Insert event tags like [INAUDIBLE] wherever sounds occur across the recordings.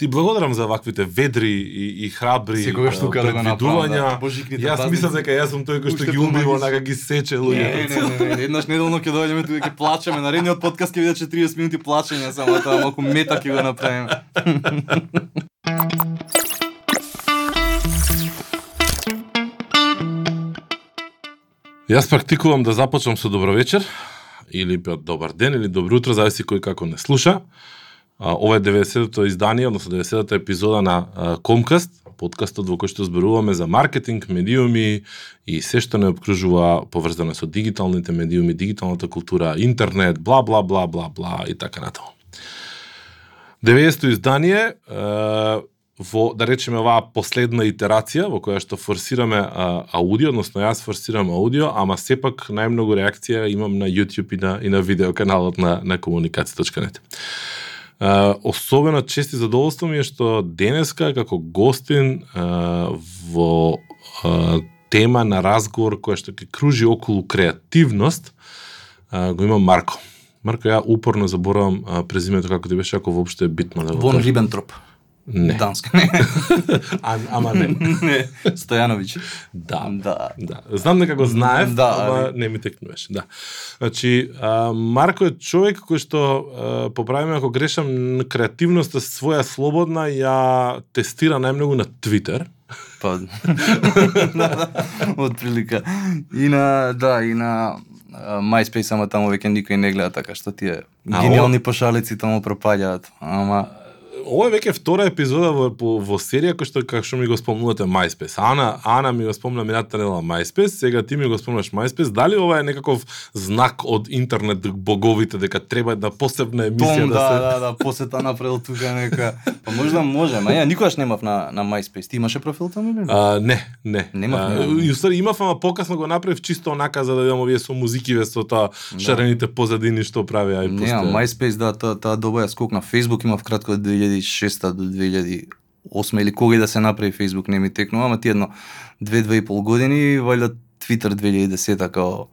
Ти благодарам за ваквите ведри и, и храбри Секогаш а, тука да го направам, да. предвидувања. Божикните Јас мислам дека јас сум тој кој што ги убива, онака ги сече Не, луѓето. не, не, не, еднаш неделно ќе дојдеме тука ќе плачеме. Наредниот подкаст ќе биде 40 минути плачење, само тоа малку мета ќе го направиме. Јас практикувам да започнам со добро вечер или добар ден или добро утро, зависи кој како не слуша. Ова е 90-то издание, односно 90-та епизода на Комкаст, подкастот во кој што зборуваме за маркетинг, медиуми и се што не обкружува поврзано со дигиталните медиуми, дигиталната култура, интернет, бла бла бла бла бла и така натаму. 90-то издание е, во да речеме оваа последна итерација во која што форсираме а, аудио, односно јас форсирам аудио, ама сепак најмногу реакција имам на YouTube и на и на видеоканалот на на комуникација.нет. Особено чести задоволство ми е што денеска како гостин uh, во uh, тема на разговор која што ќе кружи околу креативност uh, го имам Марко. Марко, ја упорно заборавам презимето како ти беше, ако воопшто е битно да го Вон. Рибентроп. Не. Данска. Не, [LAUGHS] А, ама не. не. Стојановиќ. Да. Да. Да. Знам дека го знаев, Да, ама али- не ми текнуваше. Да. Значи, а, Марко е човек кој што, а, поправиме ако грешам, креативноста своја слободна ја тестира најмногу на Твитер. Па, [LAUGHS] да, да, од прилика. И на, да, и на MySpace, ама таму веќе никој не гледа, така што тие гениални пошалици таму пропаѓаат. Ама, Ова е веќе втора епизода во, во серија кој што како што ми го спомнувате MySpace. Ана Ана ми го спомна минатата недела MySpace, сега ти ми го спомнаш MySpace. Дали ова е некаков знак од интернет боговите дека треба една посебна емисија Том, да, да, се да, да, посета направил тука нека. Па можда може, ма ја никогаш немав на на MySpace. Ти имаше профил таму или не? А, не, не. Немав, А. И имав, ама покасно го направив чисто онака за да видам овие со музикиве со тоа шарените позадини што правеа и Не. MySpace, да, таа таа доба ја скокна. Facebook имав кратко од 2006 до 2008 или кога и да се направи Facebook не ми текнува, ама ти едно 2-2 и пол години, вајда Twitter 2010 као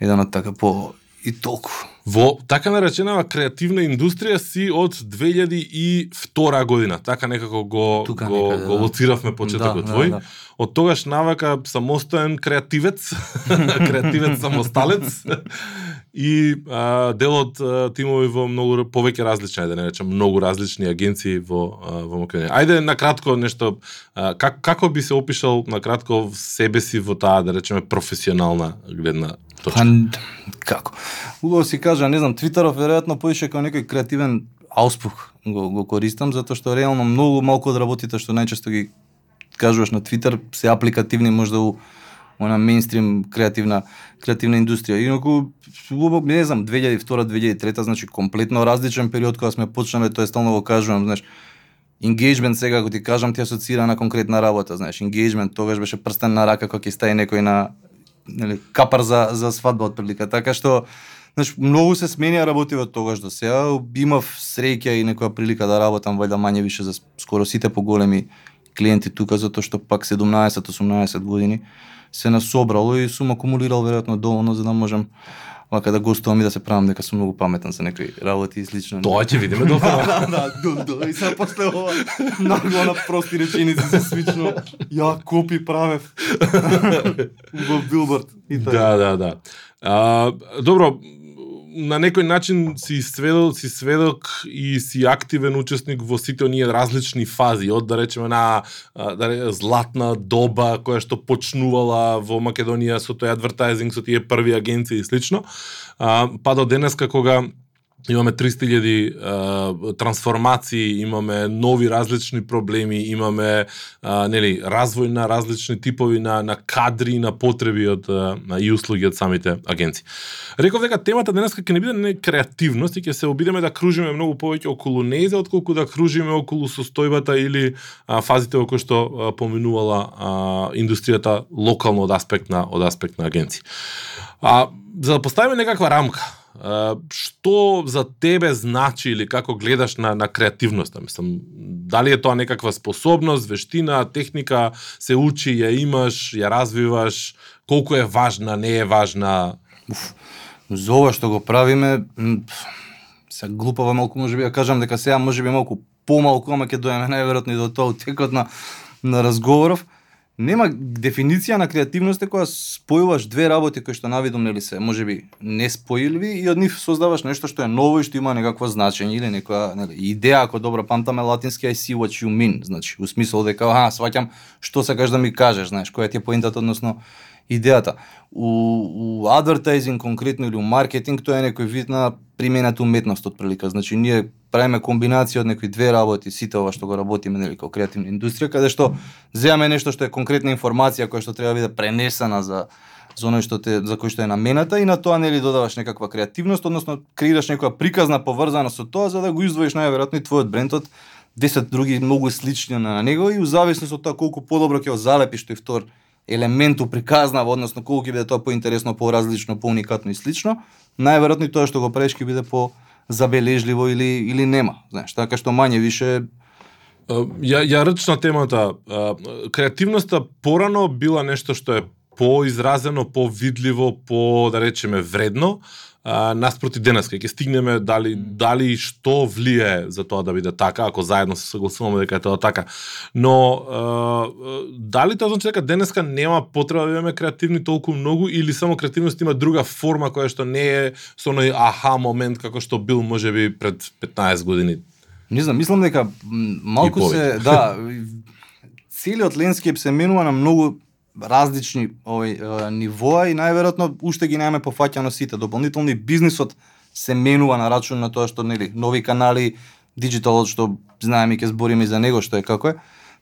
еден од така по и толку. Во така нареченава креативна индустрија си од 2002 година. Така некако го Тука го, некаде, го да. лоциравме почетокот Да, да, твој. да. Од тогаш навака самостоен креативец, [LAUGHS] креативец самосталец [LAUGHS] и а, дел од а, тимови во многу повеќе различни, ајде да не речам многу различни агенции во а, во Македонија. Ајде на кратко нешто а, как како би се опишал на кратко себе си во таа да речеме професионална гледна точка. Па, како? Убаво си кажа, не знам, Твитеров веројатно поише како некој креативен ауспух го, го користам, затоа што реално многу малку од работите што најчесто ги кажуваш на Твитер се апликативни можда у она мейнстрим креативна креативна индустрија. Инаку не знам, 2002-2003 значи комплетно различен период кога сме почнале, тоа е стално го кажувам, знаеш, Engagement сега ако ти кажам ти асоцира на конкретна работа, знаеш, engagement тогаш беше прстен на рака кога ќе стаи некој на нели капар за за свадба отприлика. Така што знаеш многу се сменија работи од тогаш до сега. Имав среќа и некоја прилика да работам вајда мање више за скоро сите поголеми клиенти тука затоа што пак 17-18 години се насобрало и сум акумулирал веројатно доволно за да можам вака да гостувам и да се правам дека сум многу паметен за некои работи и слично. Тоа ќе видиме до [LAUGHS] да, да, да, до, и сега после ова нагло на прости реченици се свично ја копи правев [LAUGHS] во билборд и така. Да, да, да. А, добро, на некој начин си сведок, си сведок и си активен учесник во сите оние различни фази, од да речеме на да речеме златна доба која што почнувала во Македонија со тој адвертайзинг, со тие први агенции и слично, а, па до денеска кога имаме 300.000 трансформации, имаме нови различни проблеми, имаме а, нели развој на различни типови на на кадри и на потреби од а, на и услуги од самите агенции. Реков дека темата денеска ќе не биде не креативност и ќе се обидеме да кружиме многу повеќе околу нејзе отколку да кружиме околу состојбата или а, фазите во кои што а, поминувала а, индустријата локално од аспект на од аспект на агенции. А за да поставиме некаква рамка, што за тебе значи или како гледаш на на креативноста? Мислам, дали е тоа некаква способност, вештина, техника, се учи, ја имаш, ја развиваш, колку е важна, не е важна? За ова што го правиме, се глупава малку можеби да кажам дека сега можеби малку помалку, ама ќе доеме најверојатно и до тоа утекот на на разговоров. Нема дефиниција на креативност е која спојуваш две работи кои што навидом нели се можеби неспојливи и од нив создаваш нешто што е ново и што има некакво значење или некоја нели идеја ако добро памтаме латински I see what you mean, значи у смисол дека аха сваќам што сакаш да ми кажеш, знаеш, која ти е поентата односно идејата. У, у advertising конкретно или у маркетинг тоа е некој вид на примената уметност од прилика. Значи ние правиме комбинација од некои две работи, сите ова што го работиме нели како креативна индустрија, каде што земаме нешто што е конкретна информација која што треба да биде пренесена за за оној што те за кој што е намената и на тоа нели додаваш некаква креативност, односно креираш некоја приказна поврзана со тоа за да го издвоиш најверојатно и твојот бренд од 10 други многу слични на него и у зависност од тоа колку подобро ќе го залепиш тој втор елемент у приказнава, односно колку ќе биде тоа поинтересно, поразлично, поуникатно и слично, најверојатно и тоа што го правиш ќе биде по забележливо или или нема. Знаеш, така што мање више Ја, ја речна темата. Креативноста порано била нешто што е поизразено, повидливо, по да речеме вредно, а, наспроти денеска ќе стигнеме дали дали што влие за тоа да биде така, ако заедно се согласуваме дека е тоа така. Но а, дали тоа значи дека денеска нема потреба да имаме креативни толку многу или само креативност има друга форма која што не е со оној аха момент како што бил можеби пред 15 години? Не знам, мислам дека малку се, да, [LAUGHS] целиот лендскип се менува на многу различни овој нивоа и најверојатно уште ги немаме пофаќано сите. Дополнителни бизнисот се менува на рачун на тоа што нели нови канали, дигиталот што знаеме ќе збориме за него што е како е.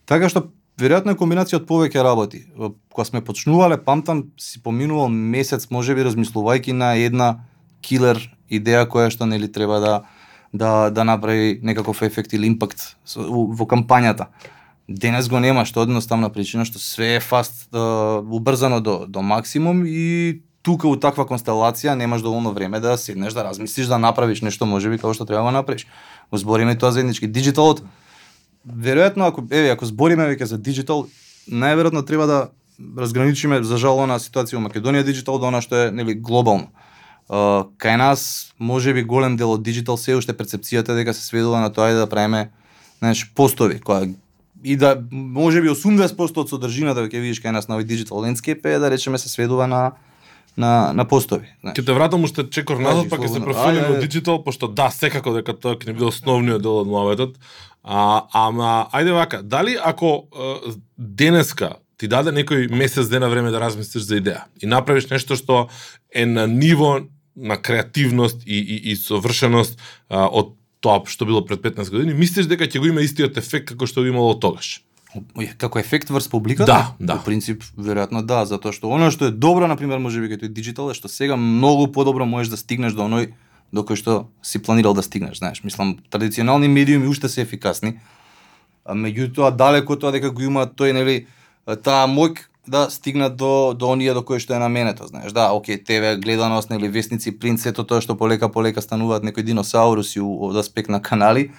Така што веројатно е комбинација од повеќе работи. Кога сме почнувале, памтам си поминувал месец можеби размислувајќи на една килер идеја која што нели треба да да да направи некаков ефект или импакт во кампањата. Денес го нема, што едноставна причина што све е фаст, uh, убрзано до, до максимум и тука у таква констелација немаш доволно време да седнеш да размислиш да направиш нешто можеби како што треба да направиш. Го збориме тоа заеднички. Диджиталот веројатно ако еве ако збориме веќе за диджитал, најверојатно треба да разграничиме за жал на ситуација во Македонија диджитал до она што е нели глобално. Uh, кај нас можеби голем дел од диджитал се уште перцепцијата дека се сведува на тоа да правиме знаеш постови која и да можеби 80% од содржината ќе видиш кај нас на овој digital landscape е да речеме се сведува на на на постови. Знаеш. Ќе те вратам уште чекор назад, па ќе се префрлиме во диджитал, пошто да, секако дека тоа ќе не биде основниот дел од муаветот. А, ама, ајде вака, дали ако е, денеска ти даде некој месец дена време да размислиш за идеја и направиш нешто што е на ниво на креативност и, и, и совршеност а, од тоа што било пред 15 години, мислиш дека ќе го има истиот ефект како што би имало тогаш? Како ефект врз публиката? Да, да. По принцип, веројатно да, затоа што оно што е добро, на пример, можеби како тој диджитал е што сега многу подобро можеш да стигнеш до оној до кој што си планирал да стигнеш, знаеш. Мислам, традиционални медиуми уште се ефикасни, а меѓутоа далеко тоа дека го има тој нели таа моќ да стигнат до до оние до кои што е наменето, знаеш. Да, оке, ТВ гледаност, нели вестници, принт, сето тоа што полека полека стануваат некои диносауруси од аспект на канали.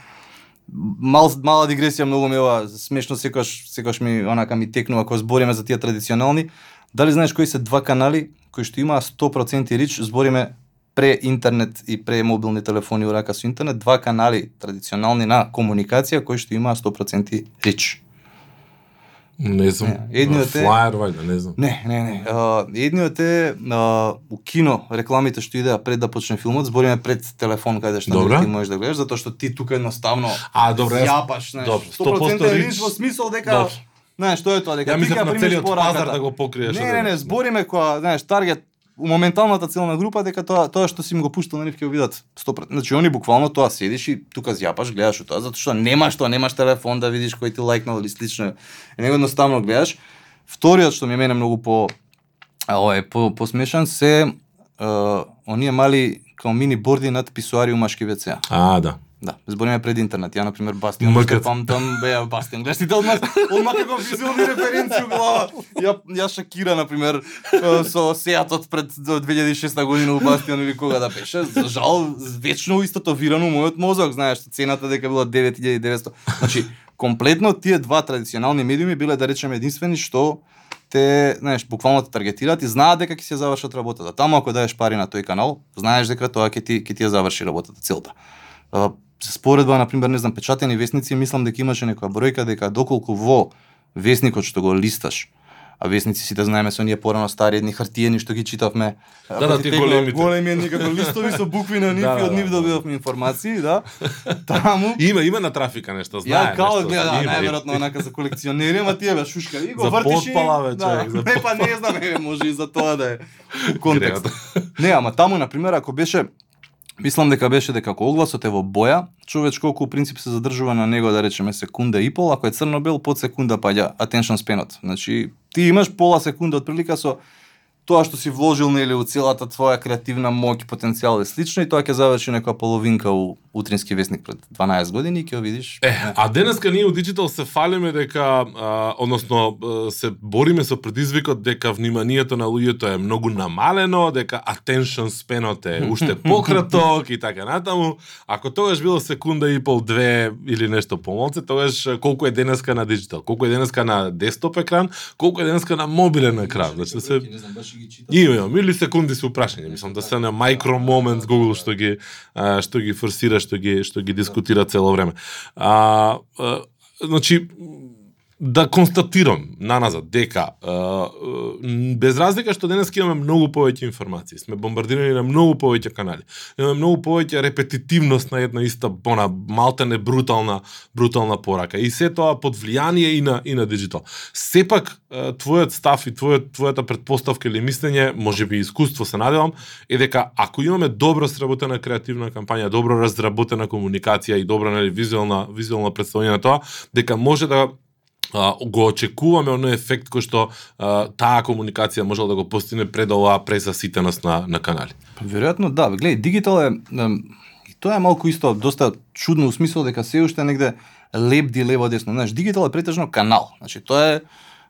Мал, мала дигресија, многу ми ова смешно секогаш секогаш ми онака ми текнува кога збориме за тие традиционални. Дали знаеш кои се два канали кои што имаа 100% рич, збориме пре интернет и пре мобилни телефони урака со интернет, два канали традиционални на комуникација кои што имаа 100% рич. Не знам. Не, едниот е флаер вајде, не знам. Не, не, не. А, едниот е а, у кино рекламите што идеа пред да почне филмот, збориме пред телефон каде што ти можеш да гледаш, затоа што ти тука едноставно А, добре. јапаш, знаеш. Добре, 100% рич во смисол дека Добре. Знаеш, што е тоа дека Ја ќе на целиот пазар да го покриеш. Не, не, не, збориме која, знаеш, таргет у моменталната целна група дека тоа тоа што си им го пуштал на нив ќе го видат 100%. Значи они буквално тоа седиш и тука зјапаш, гледаш тоа затоа што немаш тоа, немаш телефон да видиш кој ти лайкнал или слично. Е него едноставно гледаш. Вториот што ми е мене многу по а, ова е по посмешан се е, оние мали као мини борди над писуари у машки ВЦ. А, да. Да, збориме пред интернет. Ја на пример Бастион, Мркат. што памтам, беа Бастион. Гледаш ти одмah, [LAUGHS] одмah како визуални референции у глава. Ја ја Шакира на пример е, со сеатот пред 2006 година у Бастион или кога да беше. За жал вечно истатовирано мојот мозок, знаеш, цената дека била 9900. Значи, комплетно тие два традиционални медиуми биле да речеме единствени што те, знаеш, буквално те таргетираат и знаат дека ќе се завршат работата. Таму ако даеш пари на тој канал, знаеш дека тоа ќе ти ќе ти ја заврши работата целта. Споредба на пример не знам печатени весници мислам дека имаше некоја бројка дека доколку во весникот што го листаш а весници сите знаеме со ние порано стари едни хартиени што ги читавме. Да, да, тие големите. Големи едни како листови со букви на нив Да, и од да, нив да. добивавме информации, да. Таму [LAUGHS] Има, има на трафика нешто, знае Ја као гледа, најверојатно онака за колекционери, ама тие бе шушка и го За вртиш потпала, бе, да, за не па не знам, еве може и за тоа да е контекст. Не, ама таму на пример ако беше Мислам дека беше дека ако огласот е во боја, човеч колку принцип се задржува на него да речеме секунда и пол, ако е црно-бел под секунда паѓа attention span-от. Значи ти имаш пола секунда од прилика со тоа што си вложил нели у целата твоја креативна моќ, потенцијал и слично и тоа ќе заврши некоја половинка у утрински весник пред 12 години и ќе го видиш. Е, а денеска ние у Digital се фалиме дека, а, односно, се бориме со предизвикот дека вниманието на луѓето е многу намалено, дека attention span-от е [LAUGHS] уште пократок и така натаму. Ако тогаш било секунда и пол, две или нешто помалце, тогаш колку е денеска на Digital, колку е денеска на десктоп екран, колку е денеска на мобилен екран. Значи да се Има, има, милисекунди се упрашање, мислам да се на micro moments Google што ги а, што ги форсира, што ги што ги дискутира цело време. А, а значи да констатирам наназад дека а, без разлика што денес имаме многу повеќе информации, сме бомбардирани на многу повеќе канали. Имаме многу повеќе репетитивност на една иста она малтене брутална брутална порака и се тоа под влијание и на и на дигитал. Сепак твојот став и твојот твојата предпоставка или мислење, можеби искуство се надевам, е дека ако имаме добро сработена креативна кампања, добро разработена комуникација и добра нели визуелна визуелна представување на тоа, дека може да а, го очекуваме оној ефект кој што а, таа комуникација можела да го постигне пред оваа презаситеност на, на канали. Па, Веројатно да, гледај, дигитал е и тоа е малку исто доста чудно у смисол дека се уште негде лепди лево десно. Знаеш, дигитал е претежно канал. Значи тоа е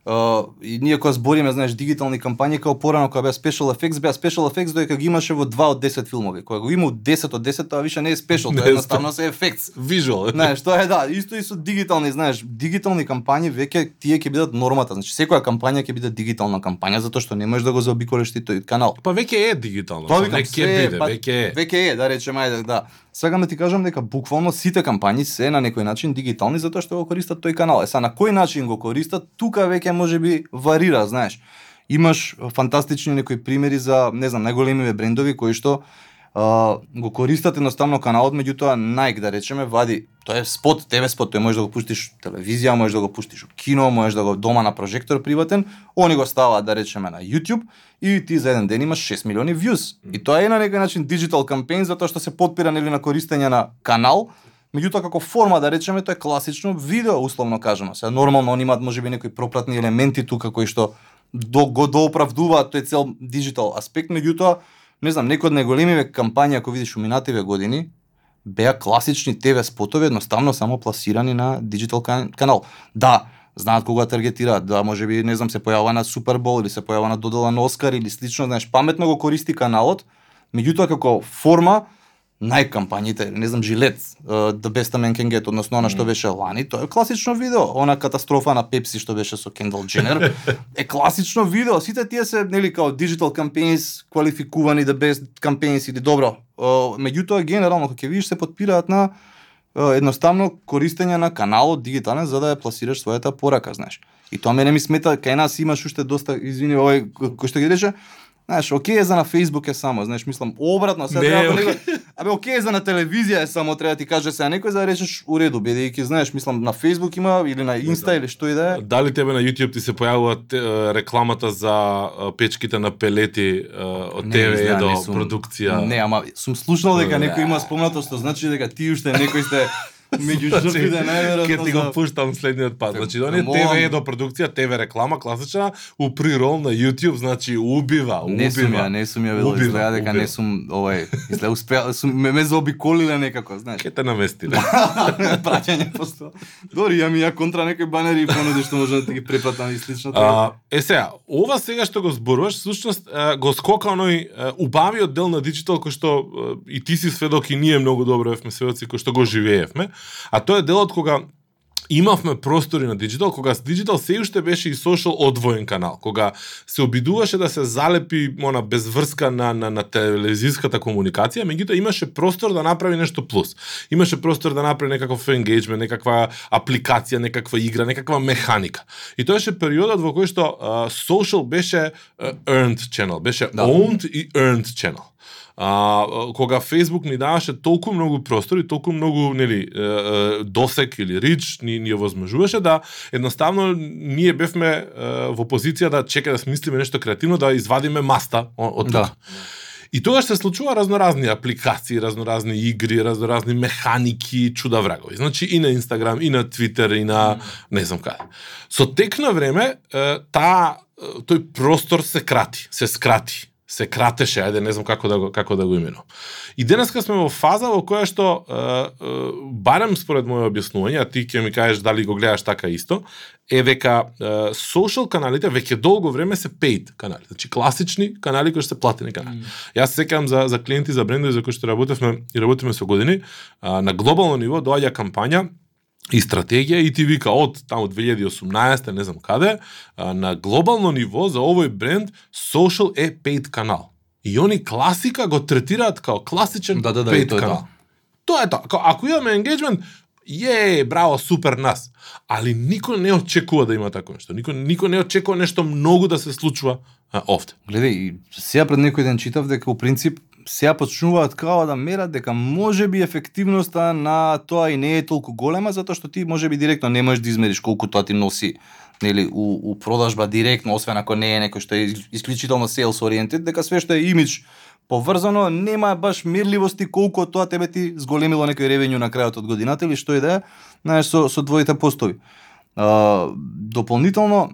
Uh, и ние кога збориме, знаеш, дигитални кампањи, као порано кога беа Special Effects, беа Special Effects додека ги имаше во 2 од 10 филмови. Кога го има од 10 од 10, тоа више не е special, тоа е едноставно се effects. Вижуал. Знаеш, тоа е да, исто и со дигитални, знаеш, дигитални кампањи веќе тие ќе бидат нормата. Значи секоја кампања ќе биде дигитална кампања затоа што не можеш да го заобиколиш ти тој канал. Па веќе е дигитално. Тоа Тоа викам, не ќе се, биде, па, веќе е. Веќе е, да речеме, ајде, да. Сакам да ти кажам дека буквално сите кампањи се на некој начин дигитални затоа што го користат тој канал. Е, са на кој начин го користат, тука веќе може би варира, знаеш. Имаш фантастични некои примери за, не знам, најголемиве брендови кои што а, го користат едноставно каналот, меѓутоа Nike да речеме вади, тоа е спот, ТВ спот, тој можеш да го пуштиш телевизија, можеш да го пуштиш у кино, можеш да го дома на прожектор приватен, они го ставаат да речеме на YouTube и ти за еден ден имаш 6 милиони views. И тоа е на некој начин digital кампејн затоа што се подпира нели на користење на канал, Меѓутоа како форма да речеме тоа е класично видео условно кажано. Сега нормално они имаат можеби некои пропратни елементи тука кои што до, го дооправдуваат тој цел диджитал аспект, меѓутоа не знам, некои од најголемиве кампањи ако видиш у минативе години беа класични ТВ спотови едноставно само пласирани на дигитал канал. Да, знаат кога таргетираат, да можеби не знам се појава на Супербол или се појава на додела на Оскар или слично, знаеш, паметно го користи каналот, меѓутоа како форма најкампањите, не знам, Жилет, uh, The Best a Man Can Get, односно она што беше лани, тоа е класично видео. Она катастрофа на Пепси што беше со Кендал Дженер, [LAUGHS] е класично видео. Сите тие се, нели, као digital campaigns, квалификувани The Best campaigns или добро. Uh, меѓутоа, генерално, кога ќе видиш, се подпираат на uh, едноставно користење на каналот дигитален за да ја пласираш својата порака, знаеш. И тоа мене ми смета, кај нас имаш уште доста, извини, овој кој што ги рече, Знаеш, окей е за на Facebook е само, знаеш, мислам, обратно, сега Не, треба да окей. него... Абе, окей е за на телевизија е само, треба да ти каже сега некој за да речеш у реду, бидејќи знаеш, мислам, на Facebook има или на Инста или што и да е. Дали тебе на YouTube ти се појавува рекламата за печките на пелети од ТВ до продукција? Не, ама сум слушнал дека Да. некој има спомнато што значи дека ти уште некој сте [LAUGHS] меѓу жртвите најверојатно. Ќе ти го пуштам следниот пат. Значи, Те он е. ТВ до продукција, ТВ реклама класична, у прирол на YouTube, значи убива, убива. Не сум ја, не сум ја видел, изгледа дека не сум, овај, изгледа успеа, сум, ме, ме заобиколиле некако, знаеш. Ке те намести. [LAUGHS] Праќање посто. Добри, ја ми ја контра некои банери и понуди што може да ти ги препратам и слично. А, е сега, ова сега што го зборуваш, всушност го скока оној убавиот дел на диджитал кој што и ти си сведок и ние многу добро евме сведоци кои што го живеевме, а тоа е делот кога имавме простори на диджитал, кога диджитал се уште беше и social одвоен канал, кога се обидуваше да се залепи она без врска на, на, на телевизиската комуникација, меѓутоа имаше простор да направи нешто плюс. Имаше простор да направи некаков engagement, некаква апликација, некаква игра, некаква механика. И тоа беше периодот во кој што uh, social беше uh, earned channel, беше да. owned и earned channel а, кога Facebook ни даваше толку многу простор и толку многу нели досек или рич ни ни овозможуваше да едноставно ние бевме во позиција да чека да смислиме нешто креативно да извадиме маста од тука. Да. И тогаш се случува разноразни апликации, разноразни игри, разноразни механики, чуда врагови. Значи и на Инстаграм, и на Твитер, и на не знам каде. Со тек на време, таа тој простор се крати, се скрати се кратеше, ајде не знам како да го како да го именувам. И денеска сме во фаза во која што е, е, барем според моје објаснување, а ти ќе ми кажеш дали го гледаш така исто, е века е, social каналите веќе долго време се paid канали, значи класични канали кои што се платени канали. Mm. Јас се сеќавам за за клиенти за брендови за кои што работевме и работиме со години, а, на глобално ниво доаѓа кампања и стратегија и ти вика од таму 2018 не знам каде на глобално ниво за овој бренд social е paid канал. И они класика го третираат као класичен да, да, да, paid тоа канал. Тоа е тоа. Ако имаме engagement, е, браво, супер нас. Али никој не очекува да има тако нешто. Никој никој не очекува нешто многу да се случува а, овде. Гледај, сега пред некој ден читав дека у принцип сега почнуваат као да мерат дека може би ефективноста на тоа и не е толку голема затоа што ти може би директно не можеш да измериш колку тоа ти носи нели у, у продажба директно освен ако не е некој што е исклучително sales oriented дека све што е имидж поврзано нема баш мирливости колку тоа тебе ти зголемило некој ревењу на крајот од годината или што и да е знаеш со со двоите постови. А, дополнително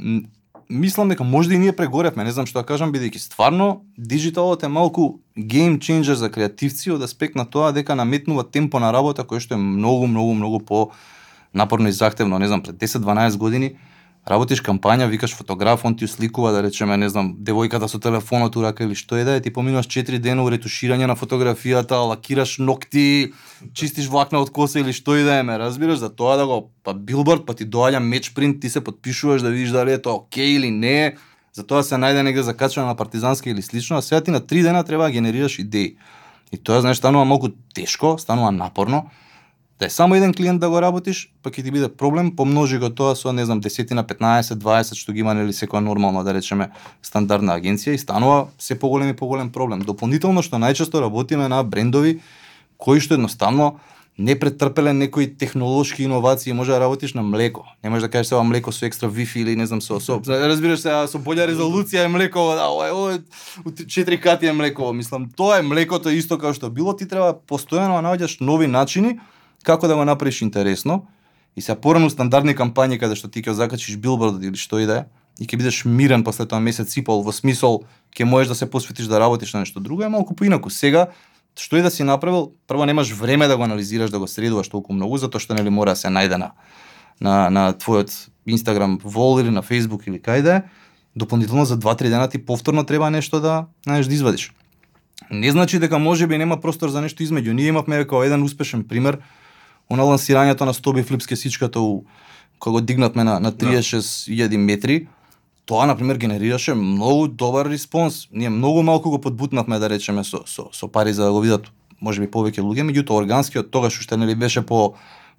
мислам дека може да и ние прегоревме, не знам што да кажам, бидејќи стварно дигиталот е малку гейм ченџер за креативци од аспект на тоа дека наметнува темпо на работа кој што е многу, многу, многу по напорно и захтевно, не знам, пред 10-12 години работиш кампања, викаш фотограф, он ти сликува, да речеме, не знам, девојката со телефонот у рака или што е да е, ти поминуваш 4 дена у ретуширање на фотографијата, лакираш ногти, чистиш влакна од коса или што и да е, ме разбираш, за тоа да го, па билборд, па ти доаѓа меч принт, ти се подпишуваш да видиш дали е тоа окей или не, за тоа се најде негде закачано на партизански или слично, а сега ти на 3 дена треба да генерираш идеи. И тоа, знаеш, станува многу тешко, станува напорно, да е само еден клиент да го работиш, па ќе ти биде проблем, помножи го тоа со не знам десетина, 15, 20 што ги има нели секоја нормална да речеме стандардна агенција и станува се поголем и поголем проблем. Дополнително што најчесто работиме на брендови кои што едноставно не претрпеле некои технолошки иновации, може да работиш на млеко. Не можеш да кажеш сега млеко со екстра Wi-Fi или не знам со со разбираш се со боља резолуција е млеко, да, ова е ова 4 кати е млеко. Мислам, тоа е млекото исто како што било, ти треба постојано да наоѓаш нови начини како да го направиш интересно и се порано стандардни кампањи каде што ти ќе закачиш билборд или што и да е и ќе бидеш мирен после тоа месец и пол во смисол ќе можеш да се посветиш да работиш на нешто друго е малку поинаку. Сега што и да си направил, прво немаш време да го анализираш, да го средуваш толку многу затоа што нели мора да се најде на на, на твојот Инстаграм вол или на Facebook или кај да е, дополнително за 2-3 дена ти повторно треба нешто да, знаеш, да извадиш. Не значи дека може би нема простор за нешто измеѓу. Ние имавме како еден успешен пример она лансирањето на Стоби Флипски сичката у кога го дигнатме на на 36.000 да. метри, тоа на пример генерираше многу добар респонс. Ние многу малку го подбутнавме да речеме со со со пари за да го видат можеби повеќе луѓе, меѓутоа органскиот тогаш уште нели беше по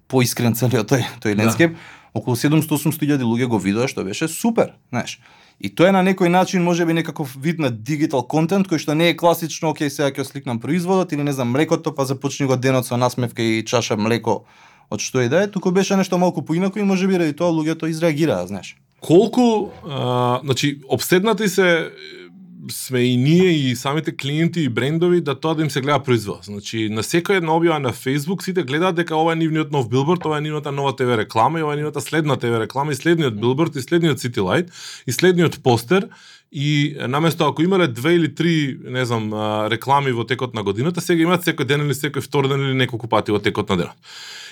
поискрен целиот тој тој лендскейп. Да. Околу 700-800 луѓе го видоа што беше супер, знаеш. И тоа е на некој начин може би некаков вид на дигитал контент кој што не е класично, окей, сега ќе сликнам производот или не знам млекото, па започни го денот со насмевка и чаша млеко од што и да е, туку беше нешто малку поинако и може би ради тоа луѓето изреагираа, знаеш. Колку, а, значи, обседнати се сме и ние и самите клиенти и брендови да тоа да им се гледа производ. Значи, на секоја една објава на Facebook сите гледаат дека ова е нивниот нов билборд, ова е нивната нова ТВ реклама и ова е нивната следна ТВ реклама и следниот билборд и следниот City Light и следниот постер и наместо ако имале две или три, не знам, реклами во текот на годината, сега имаат секој ден или секој втор ден или неколку пати во текот на денот.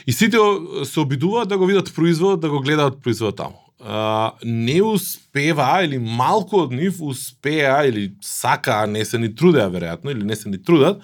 И сите се обидуваат да го видат производот, да го гледаат производот таму не успева или малку од нив успеа или сака, не се ни трудеа веројатно или не се ни трудат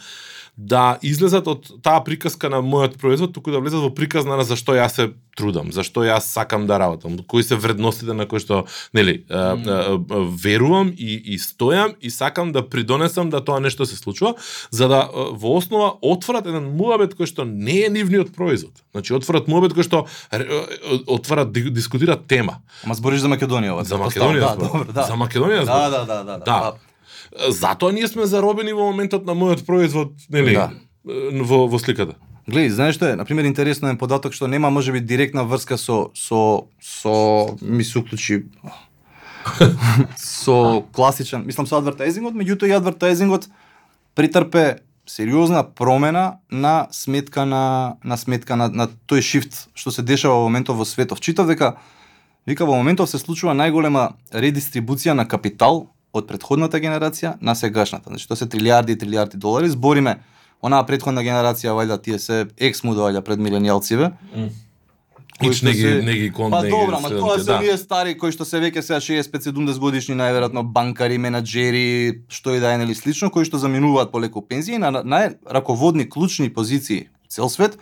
да излезат од таа приказка на мојот производ, туку да влезат во приказна на зашто јас се трудам, зашто јас сакам да работам, кои се вредностите на кои што, нели, mm. верувам и, и стојам и сакам да придонесам да тоа нешто се случува, за да во основа отворат еден муабет кој што не е нивниот производ. Значи отворат муабет кој што отварат дискутираат тема. Ама збориш за Македонија ова. За Македонија, да, добро, да. За Македонија, да, да, да, да, да. да. Затоа ние сме заробени во моментот на мојот производ, нели, да. во, во сликата. Гледи, знаеш што е, на пример интересно е податок што нема можеби директна врска со со со ми се уклучи [LAUGHS] со класичен, мислам со адвертайзингот, меѓутоа и адвертайзингот претрпе сериозна промена на сметка на на сметка на, на тој шифт што се дешава во моментов во светов. Читав дека вика во моментов се случува најголема редистрибуција на капитал од предходната генерација на сегашната. Значи тоа се трилиарди и трилиарди долари. Збориме онаа предходна генерација вајда тие се екс му доаѓа пред миленијалциве. Mm. Ич не ги, не ги Па добра, ма тоа се да. ние стари кои што се веќе сега 65-70 годишни најверојатно банкари, менаџери, што и да е нели слично, кои што заминуваат полеку пензија на најраководни клучни позиции цел свет,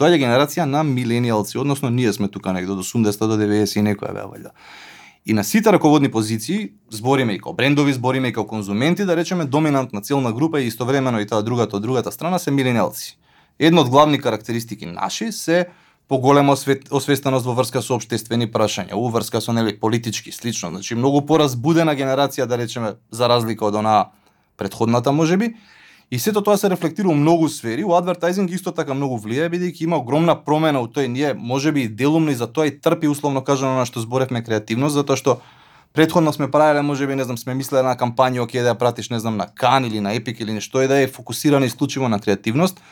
доаѓа генерација на миленијалци, односно ние сме тука негде од 80 до 90 и некоја беа вајда. И на сите раководни позиции, збориме и као брендови, збориме и као конзументи, да речеме доминантна целна група и истовремено и таа другата од другата страна се милениалци. Една од главни карактеристики наши се поголема освестеност во врска со обштествени прашања, во врска со нели политички слично, значи многу поразбудена генерација да речеме за разлика од онаа предходната можеби, И сето тоа се рефлектира во многу сфери, у адвертајзинг исто така многу влијае бидејќи има огромна промена у тој ние можеби и делумно и за тоа и трпи условно кажано на што зборевме креативност затоа што Предходно сме правеле, можеби, не знам, сме мислеле на кампања, оке да ја пратиш, не знам, на Кан или на Епик или нешто и да е фокусирано исклучиво на креативност.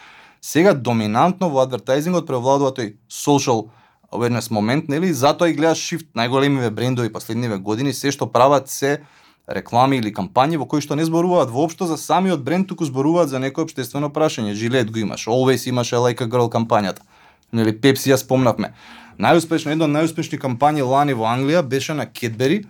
Сега доминантно во адвертајзингот превладува тој social awareness момент, нели? Затоа и гледаш shift најголемиве брендови последниве години, се што прават се реклами или кампањи во кои што не зборуваат воопшто за самиот бренд, туку зборуваат за некое обштествено прашање. Жилет го имаш, Always имаше Like a Girl кампањата. Нели Пепси ја спомнавме. Најуспешна, една од најуспешни кампањи лани во Англија беше на Кетбери,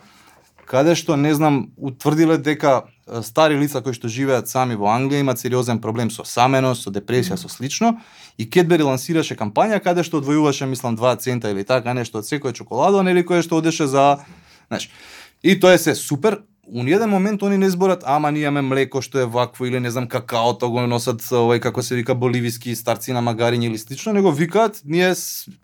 каде што не знам утврдиле дека стари лица кои што живеат сами во Англија имаат сериозен проблем со саменост, со депресија, со слично и Кетбери лансираше кампања каде што одвојуваше мислам 2 цента или така нешто од секоја чоколада, нели кое што одеше за, знаеш. И тоа е се супер, у ниеден момент они не зборат, ама ние имаме млеко што е вакво или не знам какаото го носат овој како се вика боливиски старци на магариња или слично, него викаат ние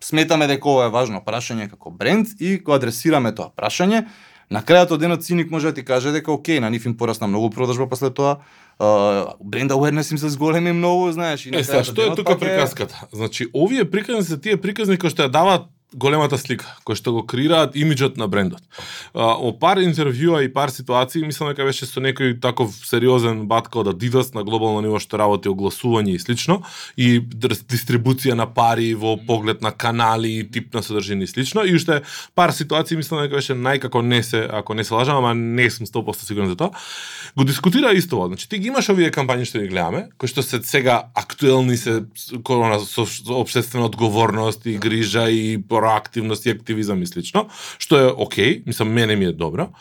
сметаме дека ова е важно прашање како бренд и кога адресираме тоа прашање, на крајот од денот циник може да ти каже дека окей, на нив им порасна многу продажба после тоа, uh, бренд awareness им се зголеми многу, знаеш, и на Е, сега, што е тука приказката? Значи, овие приказни се тие приказни кои што ја даваат големата слика, кој што го креираат имиџот на брендот. О пар интервјуа и пар ситуации, мислам дека беше со некој таков сериозен батка од Adidas на глобално ниво што работи огласување и слично, и дистрибуција на пари во поглед на канали, и тип на содржини и слично, и уште пар ситуации, мислам дека беше најкако не се, ако не се лажам, ама не сум 100% сигурен за тоа, го дискутира исто ова. Значи, ти ги имаш овие кампањи што ги гледаме, кои што се сега актуелни се корона со, со обштествена одговорност и грижа и проактивност и активизам и слично, што е окей, мислам мене ми е добро.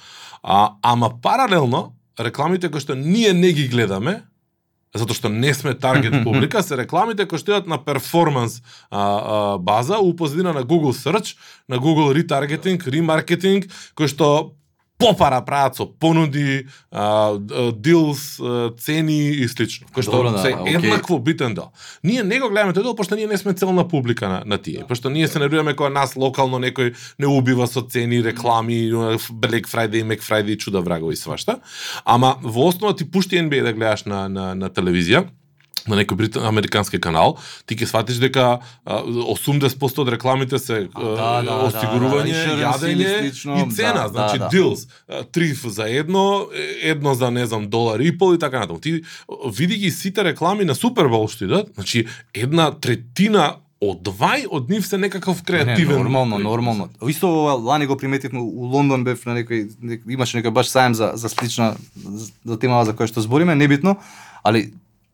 А, ама паралелно рекламите кои што ние не ги гледаме, затоа што не сме таргет [LAUGHS] публика, се рекламите кои што идат на перформанс а, а, база, у позадина на Google Search, на Google Retargeting, Remarketing, кои што попара прават со понуди, а, дилс, цени и слично. Кој што Добро, да, се okay. еднакво битен дел. Ние не го гледаме тој дел, пошто ние не сме целна публика на, на тие. Пошто ние се нервираме кога нас локално некој не убива со цени, реклами, Black Friday, Mac Friday, чуда врагови свашта. Ама во основа ти пушти NBA да гледаш на, на, на телевизија, на некој брит... американски канал, ти ќе сватиш дека 80% од рекламите се а, да, да, осигурување, да, да, јадење и цена, да, значи да, да. deals, триф за едно, едно за не знам долар и пол и така натаму. Ти види ги сите реклами на Супербол што идат, значи една третина од двај од нив се некаков креативен. Не, нормално, нормално. Исто лани го приметивме у Лондон бев на некој имаше некој баш саем за за слична за темава за која што збориме, небитно, али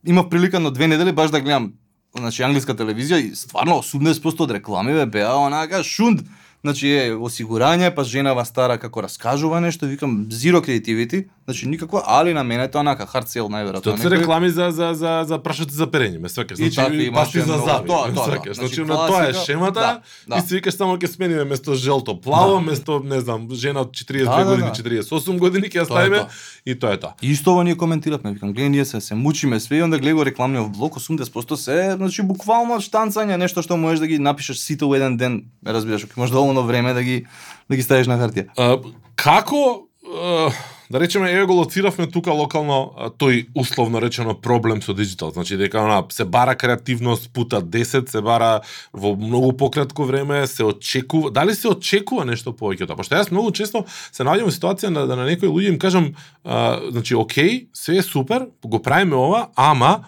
имав прилика на две недели баш да гледам значи англиска телевизија и стварно 80% од рекламиве беа онака шунд. Значи е осигурање, па женава стара како раскажува нешто, викам zero creativity, значи никакво, али на мене тоа нака hard sell најверојатно. Тоа се реклами за за за за прашаци за перење, ме сваќаш. Значи пасти за зави, Тоа, тоа, да. Значи, Значи на тоа е шемата да, да. и си викаш само ќе смениме место желто плаво, Да. место не знам, жена од 42 Да, да, години, да. 48 години ќе ја ставиме и тоа е тоа. Исто ова ние коментиравме, викам, гледај ние се се мучиме све и онда гледа го рекламниот блок 80% се, значи буквално штанцање, нешто што можеш да ги напишеш сите во еден ден, разбираш, ако имаш доволно време да ги да ги ставиш на хартија. А, како а, да речеме еве го лоциравме тука локално а, тој условно речено проблем со дигитал. значи дека она се бара креативност пута 10, се бара во многу пократко време, се очекува, дали се очекува нешто повеќе од тоа? Пошто јас многу често се наоѓам во ситуација на да на некои луѓе им кажам, а, значи окей, све е супер, го правиме ова, ама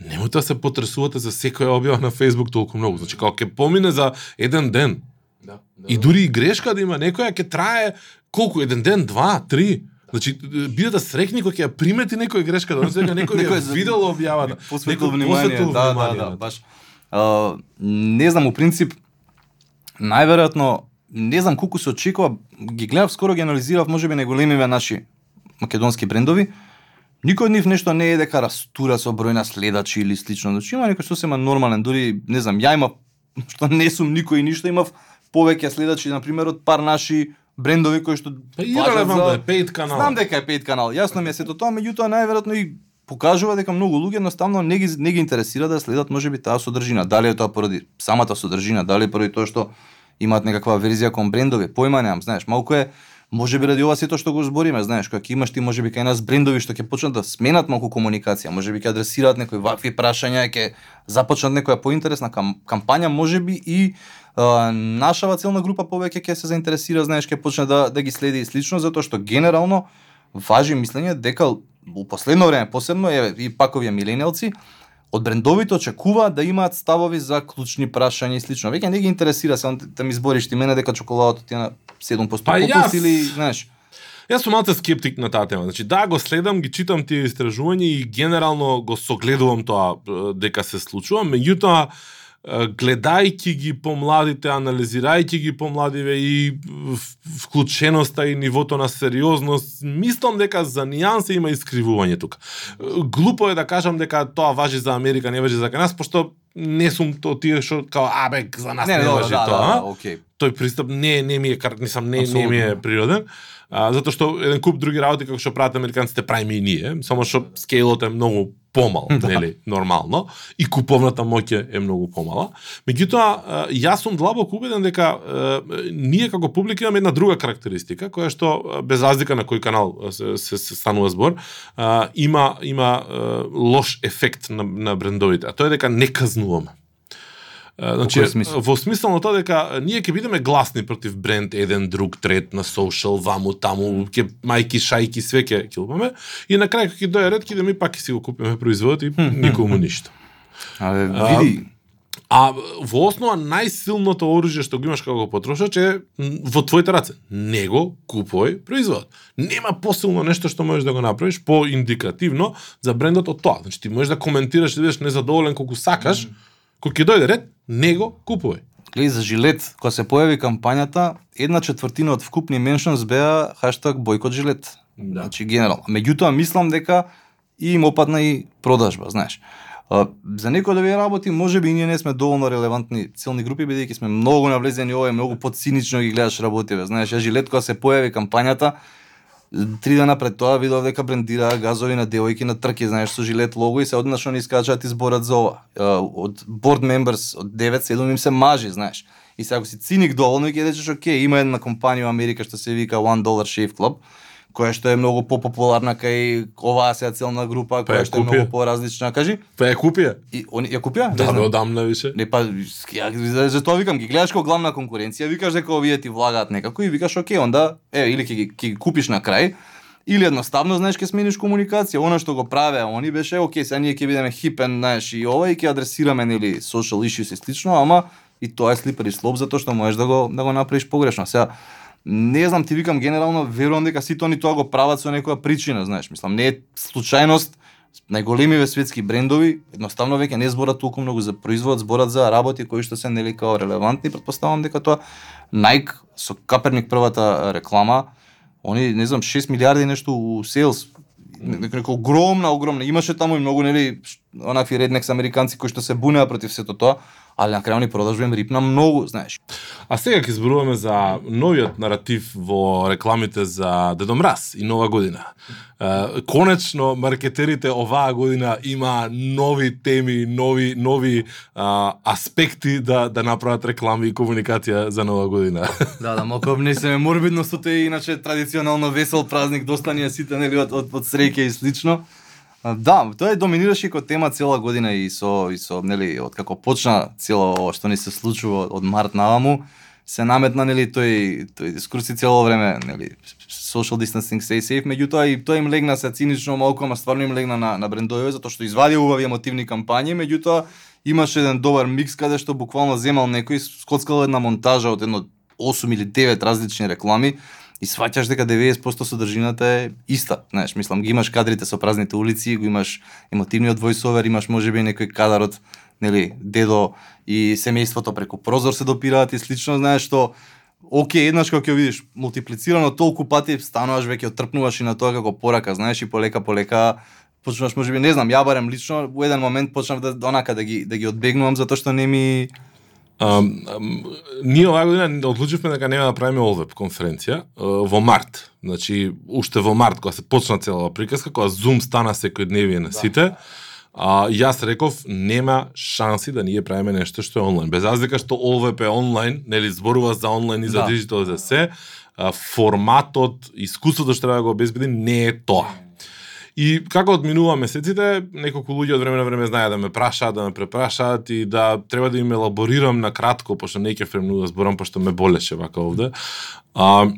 немојте да се потресувате за секоја објава на Facebook толку многу. Значи како ќе помине за еден ден, Да, да. И дури и грешка да има некоја ќе трае колку еден ден, два, три. Значи бидете срекни кога ќе ја примети некој грешка, да сега некој [LAUGHS] Некој ја за- видел објавата. посветил некој внимание, посветил да, да, внимание да, на баш. А, не знам, у принцип, најверојатно, не знам колку се очекува, ги гледав, скоро ги анализирав, можеби најголемиве наши македонски брендови, Никој од нив нешто не е дека растура со број на следачи или слично. Значи има некој сосема нормален, дури не знам, ја имав [LAUGHS] што не сум никој и ништо, имав повеќе следачи на пример од пар наши брендови кои што Па и важат релевантно е, канал. Знам дека е пет канал, јасно ми е сето тоа, меѓутоа најверојатно и покажува дека многу луѓе едноставно не ги не ги интересира да следат можеби таа содржина. Дали е тоа поради самата содржина, дали е поради тоа што имаат некаква верзија кон брендови, појма немам, знаеш, малку е Може би ради ова сето што го збориме, знаеш, кога имаш ти можеби кај нас брендови што ќе почнат да сменат малку комуникација, Може би ќе адресираат некои вакви прашања, ќе започнат некоја поинтересна кам, кампања, можеби и а, нашава целна група повеќе ќе се заинтересира, знаеш, ќе почне да да ги следи и слично, затоа што генерално важи мислење дека во последно време посебно е и пак овие милениалци од брендовите очекуваат да имаат ставови за клучни прашања и слично. Веќе не ги интересира се да ми збориш ти мене дека чоколадото ти е на 7% Па попус јас- или знаеш. Јас сум малце скептик на таа тема. Значи да го следам, ги читам тие истражувања и генерално го согледувам тоа дека се случува, меѓутоа гледајќи ги помладите, анализирајќи ги помладиве и вклученоста и нивото на сериозност, мислам дека за нијансе има искривување тука. Глупо е да кажам дека тоа важи за Америка, не важи за нас, пошто не сум то тие што као абе за нас не, Не, важи да, тоа. да, да, окей. Тој пристап не не ми е кар нисам не не ми е природен. А, затоа што еден куп други работи како што прават американците правиме и ние, само што скейлот е многу помал, [LAUGHS] Да. нели, нормално, и куповната моќ е- е многу помала. Меѓутоа, јас сум длабоко убеден дека а, ние како публика имаме една друга карактеристика, која што без разлика на кој канал се, се, се станува збор, а, има има а, лош ефект на, на брендовите, а тоа е дека не казнуваме. Значи, кој смисол? во смисла на тоа дека ние ќе бидеме гласни против бренд еден друг трет на соушал ваму таму ќе мајки шајки све ќе ќе лупаме и на крај ќе дое ред ќе идеме и пак ќе си го купиме производот и никому ништо. Абе, А, види, А во основа најсилното оружје што го имаш како потрошач е во твоите раце. Него купувај производот. Нема посилно нешто што можеш да го направиш поиндикативно за брендот од тоа. Значи ти можеш да коментираш и да бидеш незадоволен колку сакаш, кога ќе дојде ред, него купувај. гледај за жилет, кога се појави кампањата, една четвртина од вкупни меншнс беа хаштаг бойкот жилет. Да. Значи генерално. Меѓутоа мислам дека и им опадна и продажба, знаеш. За некои од овие работи можеби и ние не сме доволно релевантни целни групи бидејќи сме многу навлезени ова е многу подцинично ги гледаш работиве. Знаеш, ја жилет кога се појави кампањата, три дена пред тоа видов дека брендираа газови на девојки на трки, знаеш, со жилет лого и се однашно не искачаат изборат за ова. Од board members, од 9-7 им се мажи, знаеш. И сега ако си циник доволно и ќе речеш, окей, има една компанија во Америка што се вика One Dollar Shave Club, која што е многу попопуларна кај оваа сега целна група, Па која ја што е многу поразлична, кажи. Па ја купија. И они ја купија? Да, знам. бе, одамна више. Не па ја, за, тоа викам, ги гледаш како главна конкуренција, викаш дека овие ти влагаат некако и викаш оке, онда е или ќе ги, ќе ги купиш на крај или едноставно знаеш ќе смениш комуникација. Она што го правеа они беше оке, сега ние ќе бидеме хипен, знаеш, и ова и ќе адресираме нели social issues и слично, ама и тоа е слипари слоп затоа што можеш да го да го направиш погрешно. Сега не знам, ти викам генерално верувам дека сите они тоа го прават со некоја причина, знаеш, мислам, не е случајност најголемиве светски брендови едноставно веќе не зборат толку многу за производ, зборат за работи кои што се нели као релевантни, претпоставувам дека тоа Nike со Каперник првата реклама, они не знам 6 милиарди нешто у нека нека огромна, огромна. Имаше таму и многу нели онакви реднекс американци кои што се бунеа против сето тоа, али на крај они продажба им рипна многу, знаеш. А сега ќе зборуваме за новиот наратив во рекламите за Дедо Мраз и Нова година. Е, конечно маркетерите оваа година има нови теми, нови нови а, аспекти да да направат реклами и комуникација за Нова година. [LAUGHS] Да, да, малку обнесеме морбидно со тој иначе традиционално весел празник, доста ни сите нели од, од, од среќа и слично. Да, тоа е доминираше како тема цела година и со и со нели од како почна цело ова што ни се случува од март наваму се наметна нели тој тој дискурси цело време нели social distancing stay safe. Меѓутоа и тоа им легна се цинично малку ама стварно им легна на на брендовите затоа што извади убави емотивни кампањи. Меѓутоа имаше еден добар микс каде што буквално земал некој скоцкал една монтажа од едно 8 или 9 различни реклами и сваќаш дека 90% содржината е иста. Знаеш, мислам, ги имаш кадрите со празните улици, го имаш емотивниот војсовер, имаш можеби некој кадар од нели, дедо и семејството преку прозор се допираат и слично, знаеш што Океј, еднаш кога ќе видиш мултиплицирано толку пати стануваш веќе отрпнуваш и на тоа како порака, знаеш и полека полека почнуваш можеби не знам, ја барем лично во еден момент почнав да онака да ги да ги одбегнувам затоа што не ми А, ние оваа година одлучивме дека нема да правиме Олвеб конференција во март. Значи, уште во март, кога се почна целава приказка, кога Zoom стана секојдневие на сите, а, јас реков, нема шанси да ние правиме нешто што е онлайн. Без разлика што Олвеб е онлайн, нели зборува за онлайн и за Да. диджитал за се, а, форматот, искуството што треба да го обезбеди не е тоа. И како одминува месеците, неколку луѓе од време на време знаеа да ме прашаат, да ме препрашаат и да треба да им елаборирам на кратко, пошто не ќе фремну да зборам, пошто ме болеше вака овде. А,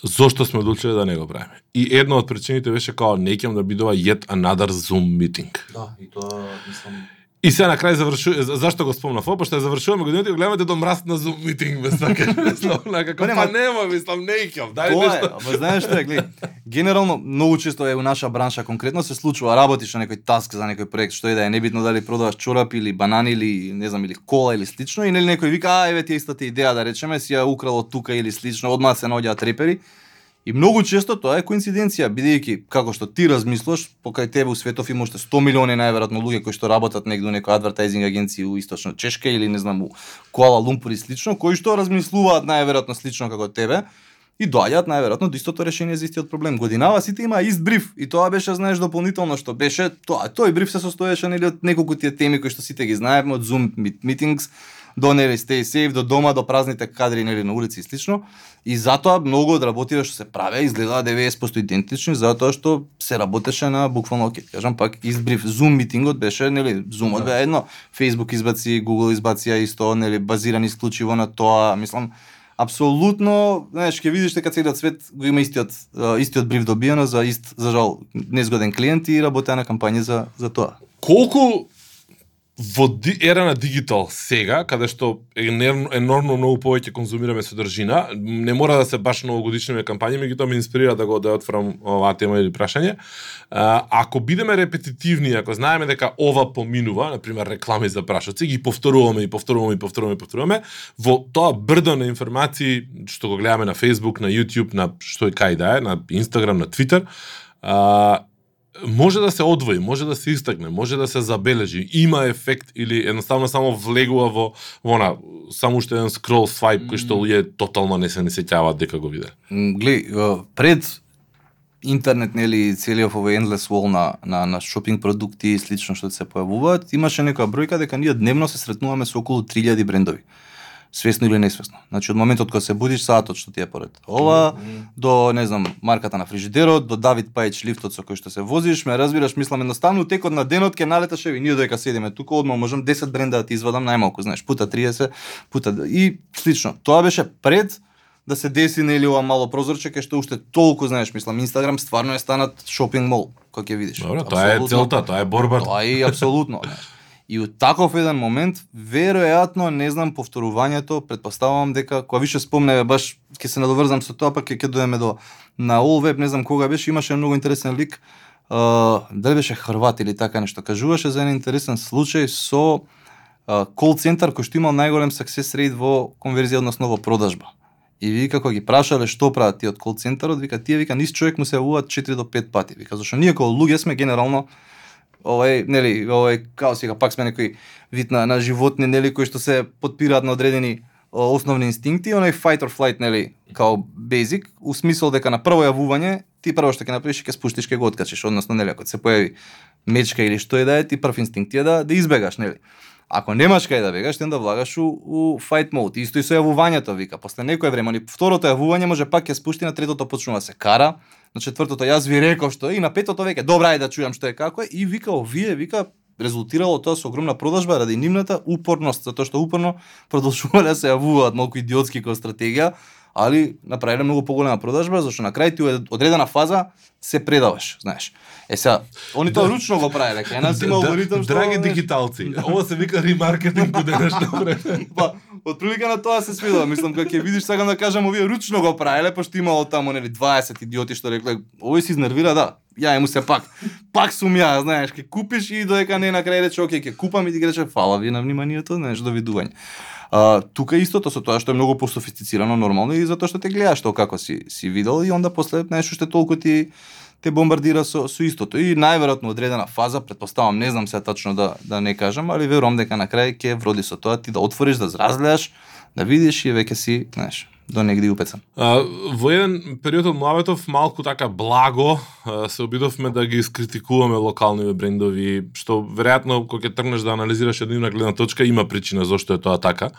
зошто сме одлучиле да не го правиме. И една од причините беше као не ќе да бидува yet another Zoom meeting. Да, и тоа мислам И сега на крај завршу зашто го спомнав ова, пошто ја завршуваме годината и го гледаме до мраз на Zoom meeting, ме сакаш, [LAUGHS] мислам, на како Па не, ма- нема, мислам, не икав, дај Тоа нешто. ама знаеш што е, гледа, генерално многу често е у наша бранша конкретно се случува работиш на некој таск за некој проект, што е да е небитно дали продаваш чорапи или банани или не знам или кола или слично и нели некој вика а еве ти е истата идеја да речеме си ја украл од тука или слично, одма се наоѓаат репери. И многу често тоа е коинциденција, бидејќи како што ти размислуваш, покрај тебе у светов има уште 100 милиони најверојатно луѓе кои што работат негде у некој адвертајзинг агенција у источно Чешка или не знам у Куала Лумпур и слично, кои што размислуваат најверојатно слично како тебе и доаѓаат најверојатно до истото решение за истиот проблем. Годинава сите има ист бриф и тоа беше знаеш дополнително што беше тоа. Тој бриф се состоеше нели од неколку тие теми кои што сите ги знаеме од Zoom meetings до нели stay safe, до дома, до празните кадри нели на улици и слично. И затоа многу од работите што се правеа изгледаа 90% идентични затоа што се работеше на буквално ќе кажам пак избрив. Zoom митингот беше нели Zoomот бе едно, Facebook избаци, Google избација исто нели базиран исклучиво на тоа, мислам апсолутно, знаеш, ќе видиш дека целиот свет го има истиот истиот бриф добиено за ист за жал незгоден клиент и работеа на кампања за за тоа. колку во ди, ера на дигитал сега, каде што енормно многу повеќе конзумираме содржина, не мора да се баш новогодишниве кампањи, меѓутоа ме инспирира да го да ја отворам оваа тема или прашање. А, ако бидеме репетитивни, ако знаеме дека ова поминува, на пример реклами за прашоци, ги повторуваме и повторуваме и повторуваме и повторуваме, во тоа брдо на информации што го гледаме на Facebook, на YouTube, на што и кај да е, на Instagram, на Twitter, а, може да се одвои, може да се истакне, може да се забележи, има ефект или едноставно само влегува во во на само уште еден скрол свајп кој што луѓе тотално не се не сеќаваат дека го виделе. Глеј, а, пред интернет нели целиот овој endless wall на на на шопинг продукти и слично што се појавуваат, имаше некоја бројка дека ние дневно се сретнуваме со околу 3000 брендови. Свесно или несвесно. Значи од моментот кога се будиш саатот што ти е поред ова, до не знам марката на фрижидерот, до Давид Пајч лифтот со кој што се возиш, ме разбираш, мислам едноставно текот на денот ќе налеташ еви ние дека седиме тука, одма можам 10 бренда да ти извадам најмалку, знаеш, пута 30, пута и слично. Тоа беше пред да се деси нели ова мало прозорче кај што уште толку знаеш, мислам Инстаграм стварно е станат шопинг мол, кој ќе видиш. Добро, тоа е целта, тоа е борбата. Тоа е и апсолутно. И од таков еден момент, веројатно, не знам, повторувањето, предпоставувам дека, кога више спомневе, баш ќе се надоврзам со тоа, пак ќе доеме до на All Web, не знам кога беше, имаше многу интересен лик, а, дали беше Хрват или така нешто, кажуваше за еден интересен случај со кол центар кој што имал најголем success rate во конверзија, односно во продажба. И вика кога ги прашале што прават тие од кол центарот, вика тие вика низ човек му се јавуваат 4 до 5 пати. Вика зашто ние како луѓе сме генерално овај нели овај као сега пак сме некои вид на, на животни нели кои што се подпираат на одредени основни инстинкти, оној fight or flight, нели, као basic, у смисол дека на прво јавување, ти прво што ќе направиш ќе спуштиш ќе го откачиш, односно нели, ако се појави мечка или што е да е, ти прв инстинкт е да да избегаш, нели. Ако немаш кај да бегаш, ти да влагаш у, у fight mode. Исто и со јавувањето вика. После некој време, ни второто јавување може пак ќе спушти, на третото почнува се кара, на четвртото јас ви реков што и на петото веќе добра е да чујам што е како е и вика овие вика резултирало тоа со огромна продажба ради нивната упорност, затоа што упорно [LAUGHS] продолжувале да се јавуваат малку идиотски како стратегија, али направиле многу поголема продажба, зашто на крај ти одредена фаза се предаваш, знаеш. Е сега, они тоа да. ручно го правеле, кај нас има алгоритам што Драги дигиталци, ова се вика ремаркетинг у денешно време. [LAUGHS] Па, од прилика на тоа се свидува, мислам кога ќе видиш сакам да кажам овие ручно го правеле, пошто имало таму нели 20 идиоти што рекле, овој се изнервира, да. Ја му се пак. Пак сум ја, знаеш, ќе купиш и додека не на крај рече, ќе купам и ти рече фала ви на вниманието, знаеш, довидување. А, тука истото со тоа што е многу пософистицирано нормално и затоа што те гледаш тоа како си си видел и онда после нешто што толку ти те бомбардира со, со истото. И најверојатно одредена фаза, предпоставам, не знам се тачно да, да не кажам, али верувам дека на крај ќе вроди со тоа ти да отвориш, да зразгледаш, да видиш и веќе си, знаеш, до негде упецам. А, во еден период од млаветов малку така благо се обидовме да ги искритикуваме локалните брендови, што веројатно кога ќе тргнеш да анализираш од нивна гледна точка има причина зошто е тоа така.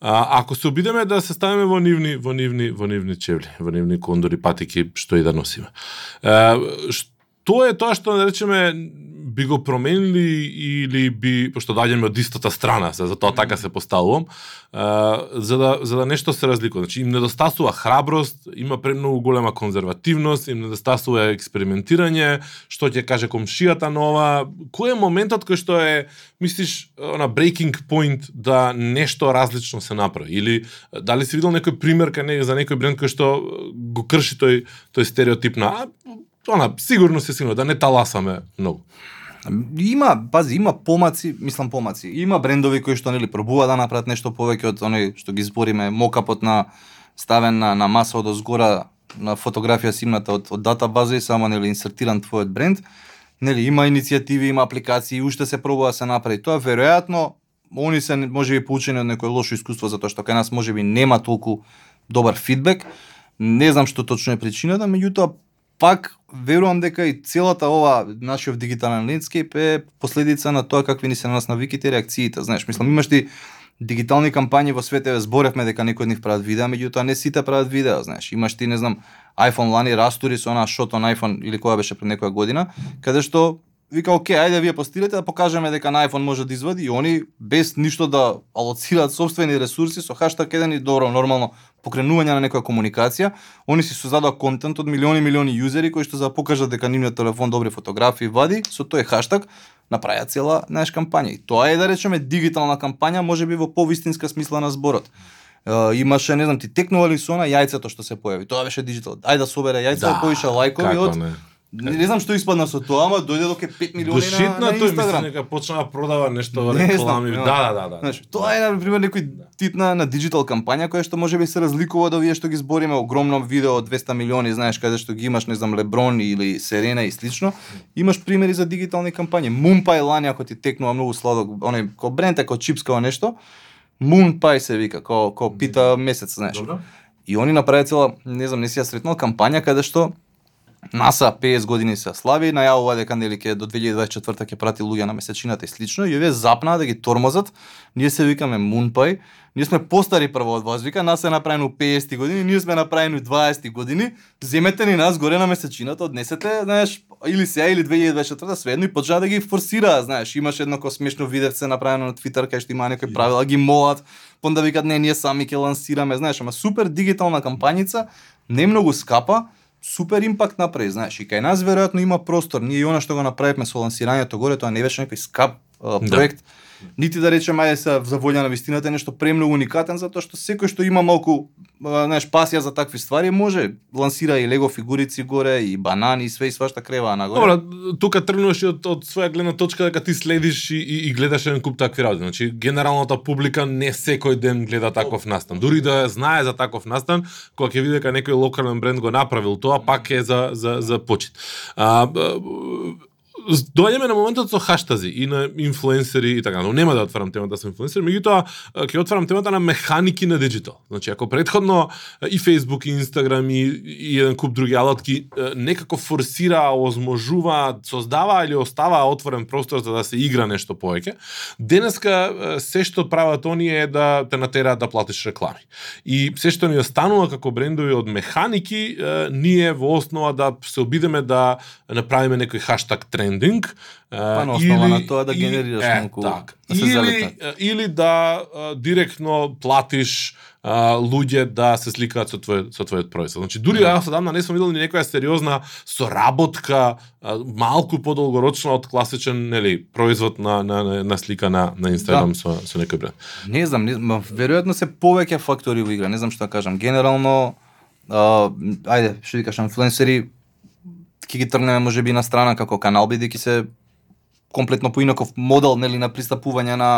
А, ако се обидеме да се ставиме во нивни во нивни во нивни чевли, во нивни кондори, патики, што и да носиме. А, што е тоа што да речеме би го променили или би пошто доаѓаме од истата страна, се за тоа така се поставувам, за да за да нешто се разликува. Значи им недостасува храброст, има премногу голема конзервативност, им недостасува експериментирање, што ќе каже комшијата нова. Кој е моментот кој што е мислиш на breaking point да нешто различно се направи или дали си видел некој пример кај не, за некој бренд кој што го крши тој тој стереотип на она сигурно се сигурно да не таласаме многу. Има, пази, има помаци, мислам помаци. Има брендови кои што нели пробува да направат нешто повеќе од оној што ги збориме мокапот на ставен на, на маса од озгора на фотографија симната од, од датабаза и само нели инсертиран твојот бренд. Нели има иницијативи, има апликации, уште се пробува да се направи тоа. Веројатно они се можеби поучени од некој лошо искуство затоа што кај нас можеби нема толку добар фидбек. Не знам што точно е причината, меѓутоа пак верувам дека и целата ова нашиот дигитален лендскейп е последица на тоа какви ни се на нас навиките и реакциите. Знаеш, мислам, имаш ти дигитални кампањи во свете, зборевме дека некои од нив прават видеа, меѓутоа не сите прават видеа, знаеш. Имаш ти, не знам, iPhone лани растури со она шот на iPhone или која беше пред некоја година, каде што вика, оке, ајде вие постирате да покажеме дека на iPhone може да извади и они без ништо да алоцираат собствени ресурси со хаштаг еден и добро нормално покренување на некоја комуникација, они си создадоа контент од милиони милиони јузери кои што за да покажат дека нивниот телефон добри фотографии вади, со тој хаштаг направија цела наеш кампања. И тоа е да речеме дигитална кампања, може би во повистинска смисла на зборот. Uh, имаше, не знам, ти текнували со на јајцето што се појави. Тоа беше дигитал. Ајде да собере јајца да, повише лајкови од не Не, не знам што испадна со тоа, ама дојде до 5 милиони Дошитна, на, на тој мисли дека почна да продава нешто во реклами. Да, да, да, да. Знаеш, тоа е на пример некој тип на, на диджитал кампања која што можеби се разликува од овие што ги збориме огромно видео од 200 милиони, знаеш, каде што ги имаш, не знам, Леброн или Серена и слично. Имаш примери за дигитални кампањи. Мумпај лани ако ти текнува многу сладок, оне ко бренд како чипс како нешто, Мунпај се вика, ко ко пита месец, знаеш. Добро. И они направија цела, не знам, не си ја сретнал кампања каде што НАСА 50 години се слави, најавува дека нели ке до 2024 ќе прати луѓе на месечината и слично, и овие запнаа да ги тормозат. Ние се викаме Мунпај. Ние сме постари прво од вас, вика, нас се направено 50 години, ние сме направени 20 години. Земете ни нас горе на месечината, однесете, знаеш, или сега или 2024 сведно и почна да ги форсира, знаеш, имаше едно ко смешно видевце направено на Твитер кај што има некои правила, ги молат, понда викат не, ние сами ќе лансираме, знаеш, ама супер дигитална кампањица, не многу скапа, супер импакт направи, знаеш, и кај нас веројатно има простор. Ние и она што го направивме со лансирањето горе, тоа не беше некој скап а, Да. проект. Нити да речем ајде се за волја на вистината е нешто премногу уникатен затоа што секој што има малку знаеш пасија за такви ствари може лансира и лего фигурици горе и банани и све и свашта крева нагоре. Добро, тука тргнуваш и од, од своја гледна точка дека ти следиш и, и, и гледаш еден куп такви работи. Значи, генералната публика не секој ден гледа таков настан. Дури да знае за таков настан, кога ќе види дека некој локален бренд го направил тоа, пак е за, за, за почит. А, доаѓаме на моментот со хаштази и на инфлуенсери и така, но нема да отварам темата со инфлуенсери, меѓутоа ќе отварам темата на механики на диджитал. Значи, ако предходно и Facebook, и Instagram и, и еден куп други алатки некако форсира, озможува, создава или остава отворен простор за да се игра нешто повеќе, денеска се што прават оние е да те натераат да платиш реклами. И се што ни останува како брендови од механики, ние во основа да се обидеме да направиме некој хаштаг трендинг, Па, на основа на тоа да генерираш так. да се или, или да а, директно платиш а, луѓе да се сликаат со твој со твојот происход. Значи дури јас одамна не сум видел ни некоја сериозна соработка а, малку подолгорочна од класичен нели производ на на на, на слика на на Инстаграм Да. со со некој бренд. Не знам, не, ма, веројатно се повеќе фактори во игра, не знам што да кажам. Генерално, а, ајде, што викаш, инфлуенсери, ќе ги тргнеме можеби на страна како канал, бидејќи се комплетно поинаков модел нели на пристапување на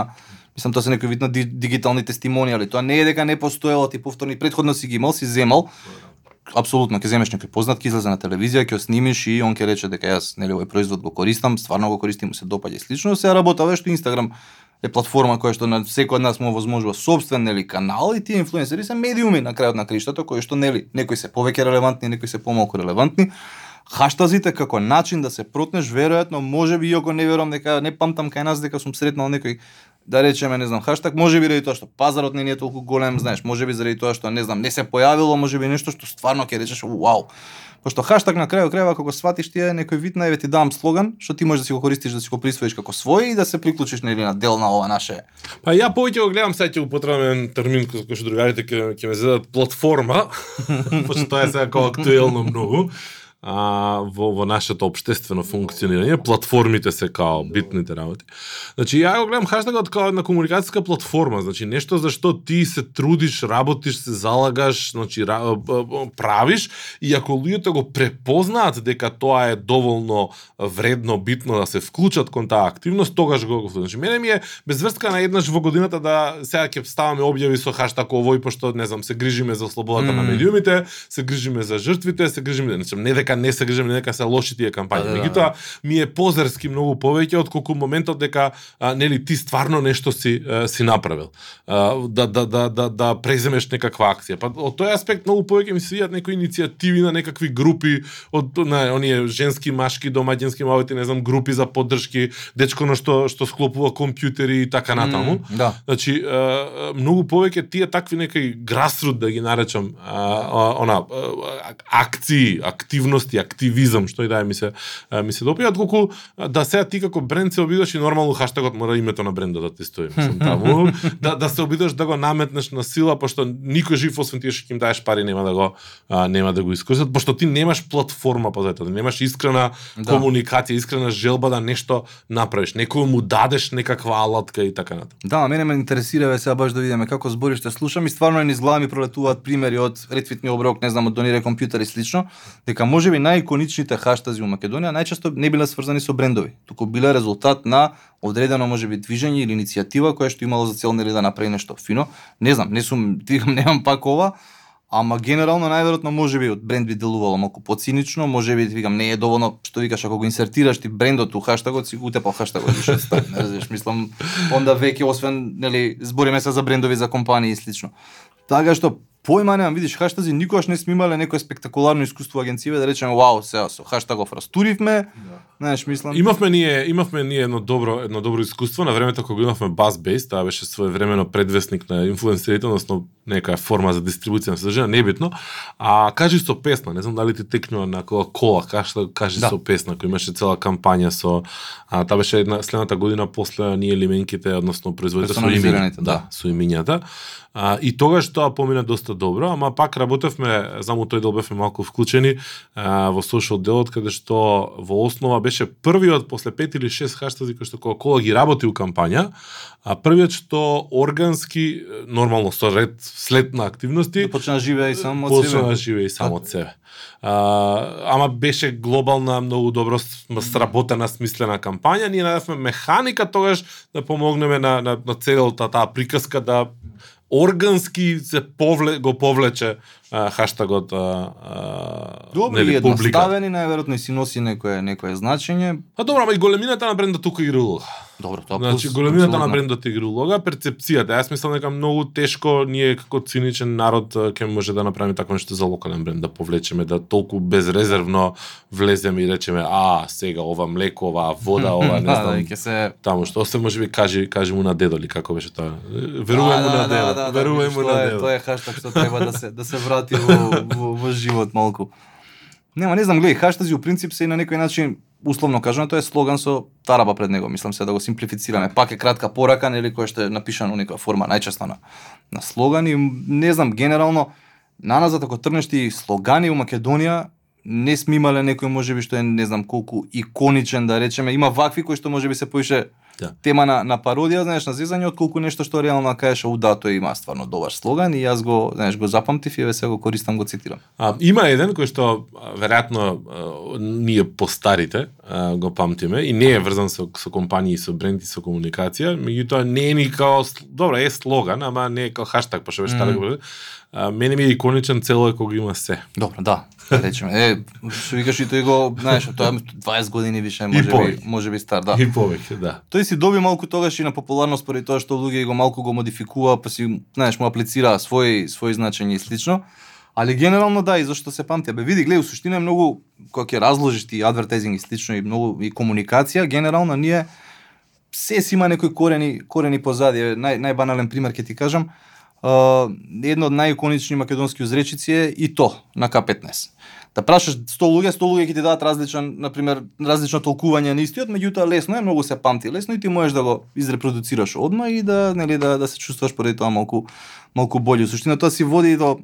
мислам тоа се некој вид на ди, дигитални тестимонијали. Тоа не е дека не постоело, ти повторни предходно си ги имал, си земал. Апсолутно, ќе земеш некој познат, ќе излезе на телевизија, ќе снимиш и он ќе рече дека јас нели овој производ го користам, стварно го користим, му се допаѓа и слично. Се работава што Инстаграм е платформа која што на секој од нас му овозможува собствен нели канал и тие инфлуенсери се медиуми на крајот на криштата кои што нели некои се повеќе релевантни, некои се помалку релевантни. Хаштазите како начин да се протнеш, веројатно, може би, иако не верувам дека не памтам кај нас дека сум сретнал некој да речеме, не знам, хаштаг, може би заради тоа што пазарот не е толку голем, знаеш, може би заради тоа што не знам, не се појавило, може би нешто што стварно ќе речеш вау. Пошто хаштаг на крајот крајва како сватиш ти е некој вид најве ти дам слоган што ти можеш да си го користиш да си го присвоиш како свој и да се приклучиш нели на дел на ова наше Па ја повеќе го гледам сега ќе употребам еден термин кој што другарите така ќе ќе ме зедат платформа, [LAUGHS] пошто тоа е сега како актуелно многу а, во, во нашето обштествено функционирање, платформите се као битните работи. Значи, ја го гледам хаштагот као една комуникацијска платформа, значи нешто за што ти се трудиш, работиш, се залагаш, значи правиш и ако луѓето го препознаат дека тоа е доволно вредно, битно да се вклучат кон таа активност, тогаш го го Значи, мене ми е без врска на еднаш во годината да сега ќе ставаме објави со хаштаг овој пошто не знам, се грижиме за слободата на Мм. медиумите, се грижиме за жртвите, се грижиме, значи не дека не се грижиме, не дека се лоши тие кампањи. Да, да, да. Меѓутоа ми е позерски многу повеќе отколку моментот дека а, нели ти стварно нешто си а, си направил. А, да да да да да преземеш некаква акција. Па од тој аспект многу повеќе ми се видат некои иницијативи на некакви групи од на оние женски, машки, домаќински малите, не знам, групи за поддршки, дечко на што што склопува компјутери и така натаму. М, Да. Значи, а, многу повеќе тие такви некои грасрут да ги наречам, а, а, она а, акции, активности, активизам, што и да ми се ми се допијат колку да сега ти како бренд се обидаш и нормално хаштагот мора името на брендот да ти стои, мислам таму, [LAUGHS] да да се обидаш да го наметнеш на сила пошто никој жив освен тие што им даеш пари нема да го а, нема да го искористат, пошто ти немаш платформа па зато, немаш искрена Да. комуникација, искрена желба да нешто направиш, некој му дадеш некаква алатка и така натаму. Да, мене ме интересира ве сега баш да видиме како збориште слушам и стварно низ глава ми пролетуваат примери од ретвитни оброк, не знам, од Донира компјутер и слично, дека можеби најиконичните хаштази во Македонија најчесто не биле сврзани со брендови, туку биле резултат на одредено можеби движење или иницијатива која што имало за цел нели да направи нешто фино. Не знам, не сум, [LAUGHS] тигам, немам пак ова, Ама генерално најверојатно можеби од бренд би делувало малку поцинично, можеби викам не е доволно што викаш ако го инсертираш ти брендот у хаштагот си го утепал хаштагот више стави, не разбираш, мислам [LAUGHS] онда веќе освен нели збориме се за брендови за компании и слично. Така што појма немам, видиш, хаштази никогаш не сме имале некое спектакуларно искуство агенциве да речеме вау, сега со хаштагов растуривме. Знаеш, мислам. Имавме ние, имавме ние едно добро, едно добро искуство на времето кога имавме Buzz Base, тоа беше своевремено предвестник на инфлуенсерите, односно некоја форма за дистрибуција на содржина, небитно. А кажи со песна, не знам дали ти текнува на кола кола, кажи, кажи Да. со песна, кој имаше цела кампања со а таа беше една следната година после ние лименките, односно производите со имиња, Персонализираните, да, да. со имињата. А, и тогаш тоа помина доста добро, ама пак работевме, само тој дел бевме малку вклучени а, во social делот, каде што во основа беше првиот после пет или шест хаштази кој што Coca-Cola ги работи у кампања, а првиот што органски, нормално со ред след на активности, Да почна живее и сам од почна себе. да живее само од себе. А, ама беше глобална, многу добро сработена, смислена кампања. Ние најдовме механика тогаш да помогнеме на, на, на целата таа приказка да органски се повле, го повлече а, хаштагот а, а, Добро нели, и публика. едноставен и најверојатно си носи некое некое значење. А добро, ама и големината на брендот тука игра улога. Добро, тоа Значи, големината на апсолутно. брендот игра улога, перцепцијата. Јас мислам дека многу тешко ние како циничен народ ќе може да направиме такво нешто за локален бренд, да повлечеме, да толку безрезервно влеземе и речеме, а, сега ова млеко, ова вода, ова [LAUGHS] не Да, знам, да, се таму што се може би кажи кажи му на дедо ли како беше тоа. Верувај му на дедо, верувај му на дедо. Тоа е хаштаг што треба да се да се врати во, во, во живот малку. Нема, не знам, гледај, хаштази у принцип се и на некој начин условно кажано, тоа е слоган со тараба пред него, мислам се да го симплифицираме. Пак е кратка порака, нели, која што е напишана у некоја форма, најчесто на, на слоган и не знам, генерално, наназад ако трнеш ти слогани у Македонија, не сме имале некој можеби што е не знам колку иконичен да речеме, има вакви кои што можеби се поише Да. тема на, на пародија, знаеш, на зезање, отколку нешто што реално кажеш, у да, тој има стварно добар слоган и јас го, знаеш, го запамтив и еве се го користам, го цитирам. А, има еден кој што веројатно ние постарите а, го памтиме и не е врзан со, со компании, со бренд и со комуникација, меѓутоа не е ни као добро е слоган, ама не е као хаштаг, пошто беше Мм. mm. А, мене ми е иконичен цело е кога има се. Добро, да, да речеме. Е, што викаш и тој го, знаеш, тоа е 20 години више, може би, може би стар, да. И повеќе, да. Тој си доби малку тогаш и на популарност поради тоа што луѓе го малку го модификува, па си, знаеш, му аплицира свои свои значења и слично. Али генерално да, и зашто се памти. Бе види, гледај, у суштина е многу кога ќе разложиш ти адвертайзинг и слично и многу и комуникација, генерално ние се си има некои корени корени позади. Нај најбанален пример ќе ти кажам. Uh, едно од најиконични македонски узречици е и то на К15. Да прашаш 100 луѓе, 100 луѓе ќе ти дадат различен, на пример, различно толкување на истиот, меѓутоа лесно е, многу се памти лесно и ти можеш да го изрепродуцираш одма и да нели да да се чувствуваш поради тоа малку малку боље. У суштина тоа си води до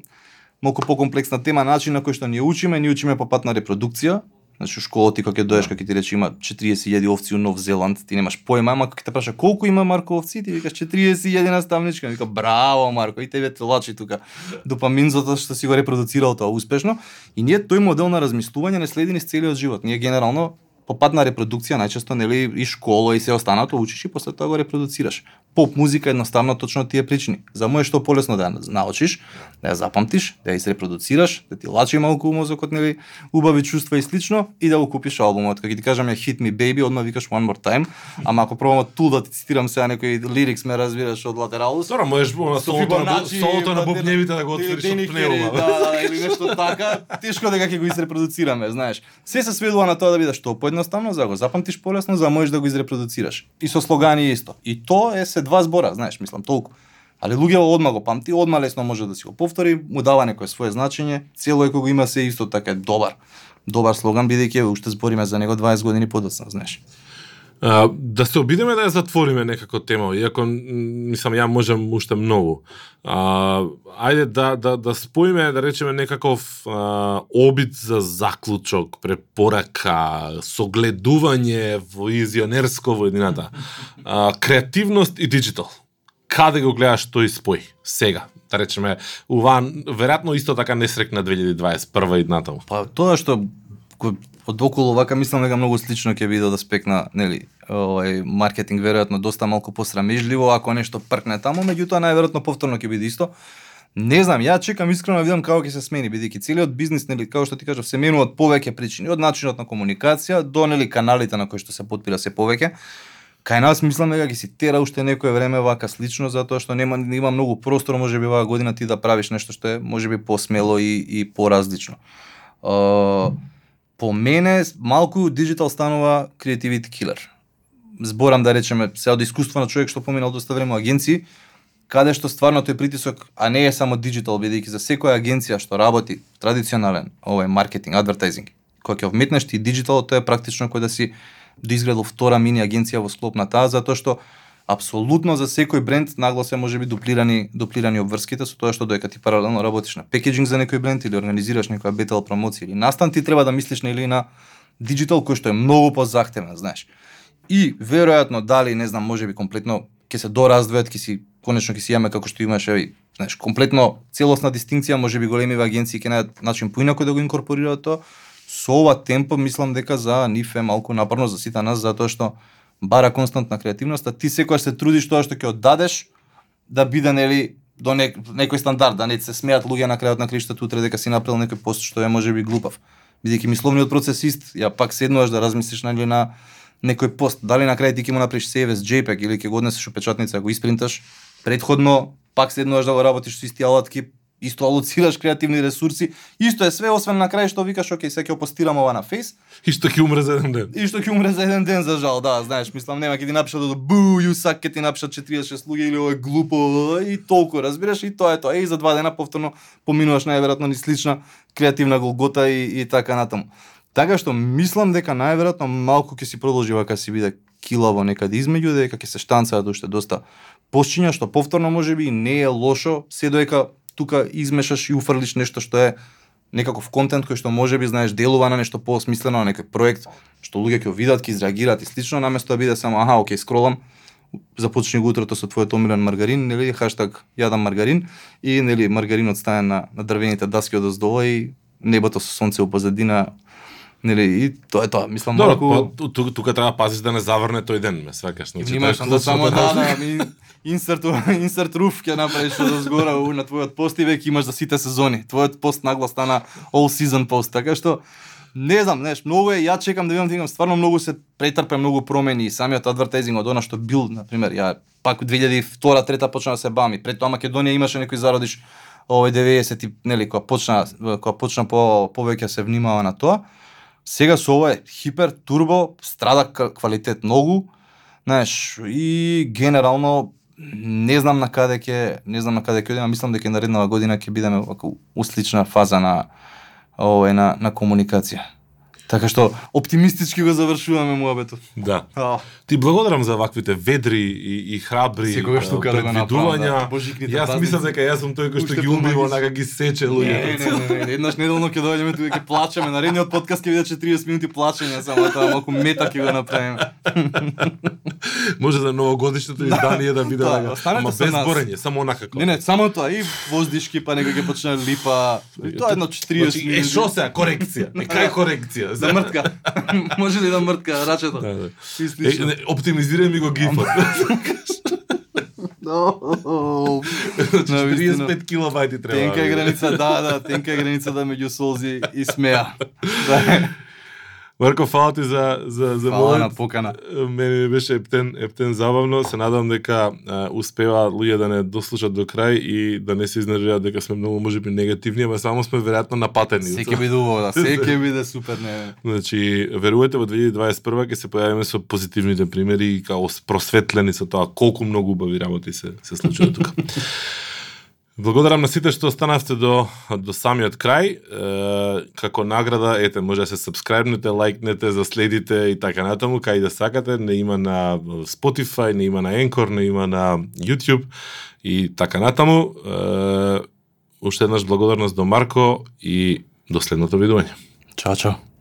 малку покомплексна тема, начин на кој што ние учиме, ние учиме по пат на репродукција, Значи, школа ти кога ќе доеш, кога ќе ти рече има 40.000 овци у Нов Зеланд, ти немаш појма, ама кога те праша колку има Марко овци, ти викаш 41 наставничка, вика браво Марко, и тебе те лачи тука допамин затоа што си го репродуцирал тоа успешно. И ние тој модел на размислување не следи низ целиот живот. Ние генерално по пат на репродукција најчесто нели и школа и се останато учиш и после тоа го репродуцираш. Поп музика едноставно точно тие причини. За мој што полесно да ја научиш, да ја запамтиш, да ја изрепродуцираш, да ти лачи малку мозокот, нели, убави чувства и слично и да го купиш албумот. Кога ти кажам ја Hit Me Baby, одма викаш One More Time, ама ако пробам ту да ти цитирам сега некои лирикс ме разбираш од Латералус, Добро, можеш на Со солото на, солото на бубневите да го отвориш од Хери, пнеума. Да, да, или нешто така, тешко дека ќе го изрепродуцираме, знаеш. Се се сведува на тоа да бидеш што поедноставно, за да го запамтиш полесно, за да можеш да го изрепродуцираш. И со слогани исто. И тоа е се два збора, знаеш, мислам толку. Али луѓе одма го памти, одма лесно може да си го повтори, му дава некое свое значење, цело е кога го има се исто така е добар. Добар слоган бидејќи уште збориме за него 20 години подоцна, знаеш. А, да се обидеме да ја затвориме некако тема, иако мислам ја можам уште многу. А, ајде да да да споиме да речеме некаков а, обид за заклучок, препорака, согледување во визионерско во едината. А, креативност и диджитал. Каде го гледаш тој спој сега? Да речеме, ова веројатно исто така несрекна 2021 и натаму. Па тоа што кој од околу вака мислам дека многу слично ќе биде да спекна, нели, овај маркетинг веројатно доста малку посрамежливо ако нешто пркне таму, меѓутоа најверојатно повторно ќе биде исто. Не знам, ја чекам искрено да видам како ќе се смени, бидејќи целиот бизнис, нели, како што ти кажав, се менуваат повеќе причини, од начинот на комуникација до нели каналите на кои што се подпира се повеќе. Кај нас мислам дека ќе си тера уште некое време вака слично затоа што нема има многу простор можеби оваа година ти да правиш нешто што е можеби посмело и и поразлично. Uh, по мене малку дигитал станува креативити килер. Зборам да речеме се од искуство на човек што поминал доста време во агенции, каде што стварно тој притисок, а не е само дигитал, бидејќи за секоја агенција што работи традиционален овој маркетинг, адвертайзинг, Кој ќе вметнеш ти дигитал, тоа е практично кој да си доизградил втора мини агенција во склоп на таа, затоа што апсолутно за секој бренд нагласе може би дуплирани дуплирани обврските со тоа што доека ти паралелно работиш на пекеджинг за некој бренд или организираш некоја бетел промоција или настан ти треба да мислиш на или на дигитал кој што е многу позахтевен, знаеш. И веројатно дали не знам, можеби комплетно ќе се дораздвојат, ќе си конечно ќе си имаме како што имаш еве знаеш, комплетно целосна дистинкција, можеби големиве агенции ќе најдат начин поинако да го инкорпорираат тоа. Со ова темпо мислам дека за нив е малку напорно за сите нас затоа што бара константна креативност, а ти секогаш се трудиш тоа што ќе оддадеш да биде нели до нек, некој стандард, да не се смеат луѓе на крајот на криштата утре дека си направил некој пост што е можеби глупав. Бидејќи мисловниот процес ист, ја пак седнуваш да размислиш нали на некој пост, дали на крај ти ќе му направиш CVS JPEG или ќе го однесеш у печатница, го испринташ, предходно пак седнуваш да го работиш со исти алатки, исто алоцираш креативни ресурси, исто е све освен на крај што викаш окей, сега ќе постирам ова на фейс И што ќе умре за еден ден. и што ќе умре за еден ден за жал, да, знаеш, мислам нема ќе ти напишат да бу, you suck, ќе ти напишат 46 луѓе или ова е глупо и толку, разбираш, и тоа е тоа. И за два дена повторно поминуваш најверојатно ни слична креативна голгота и, и така натаму. Така што мислам дека најверојатно малку ќе си продолжи вака си биде килаво некаде измеѓу, дека ќе се штанцаат уште доста посчиња, што повторно може би не е лошо, се доека тука измешаш и уфрлиш нешто што е некаков контент кој што може би знаеш делува на нешто поосмислено, на некој проект што луѓе ќе видат, ќе изреагираат и слично, наместо да биде само аха, окей, скролам, започни го утрото со твојот омилен маргарин, нели, хаштаг јадам маргарин и нели маргаринот стане на, на дрвените даски од оздола и небото со сонце позадина нели и тоа е тоа. Мислам Добро, малку па, ту- ту- тука треба пазиш да не заврне тој ден, ме свакаш. Значи, е да само да, да, ми [LAUGHS] инсерт инсерт руф ќе направиш од згора на твојот пост и веќе имаш за сите сезони. Твојот пост наглас стана all season пост, така што не знам, знаеш, многу е, ја чекам да видам, тигам, стварно многу се претрпе многу промени и самиот адвертайзинг од она што бил, на пример, ја пак 2002 трета почна да се бами. Пред тоа Македонија имаше некој зародиш овој 90 и нели кога почна кога почна по повеќе се внимава на тоа. Сега со ова е хипер турбо, страда квалитет многу, знаеш, и генерално не знам на каде ќе, не знам на каде ќе одиме, мислам дека наредната година ќе бидеме вака услична фаза на овој на на комуникација. Така што оптимистички го завршуваме муабетот. Да. А, Ти благодарам за ваквите ведри и, и храбри Секогаш тука да го направам, предвидувања. да. Јас мислам дека јас сум тој кој што ги убива, онака ги сече Не, луѓето. не, не, не, еднаш неделно ќе дојдеме тука ќе плачеме. Наредниот подкаст ќе биде 40 минути плачење, само тоа малку мета ќе го направиме. [LAUGHS] Може за новогодишното издание да биде [LAUGHS] Да, така. Ама без борење, само онака. Не, не, само тоа и воздишки па нека ќе почне да липа. Тоа е едно 40 Значи, е шо сега корекција? Е кај корекција? Да мртка. [LAUGHS] Може ли да мртка рачето? Да, да. Е, не, оптимизирај ми го гифот. [LAUGHS] Значи, На вистина. 35 килобајти треба. Тенка граница, да, да, тенка граница да меѓу солзи и смеа. [LAUGHS] Да. Марко, фала ти за, за, за Фала на покана. Мене беше ептен, ептен забавно. Се надам дека а, успева луѓе да не дослушат до крај и да не се изнервираат дека сме многу можеби негативни, ама само сме веројатно напатени. Се ќе биде убаво, да, [LAUGHS] се ќе биде супер, не. Значи, верувате во 2021 ќе се појавиме со позитивните примери и као просветлени со тоа колку многу убави работи се се случува тука. [LAUGHS] Благодарам на сите што останавте до до самиот крај. Е, како награда, ете, може да се сабскрајбнете, лајкнете, заследите и така натаму, кај да сакате, не има на Spotify, не има на Anchor, не има на YouTube и така натаму. Е, уште еднаш благодарност до Марко и до следното видување. Чао, чао.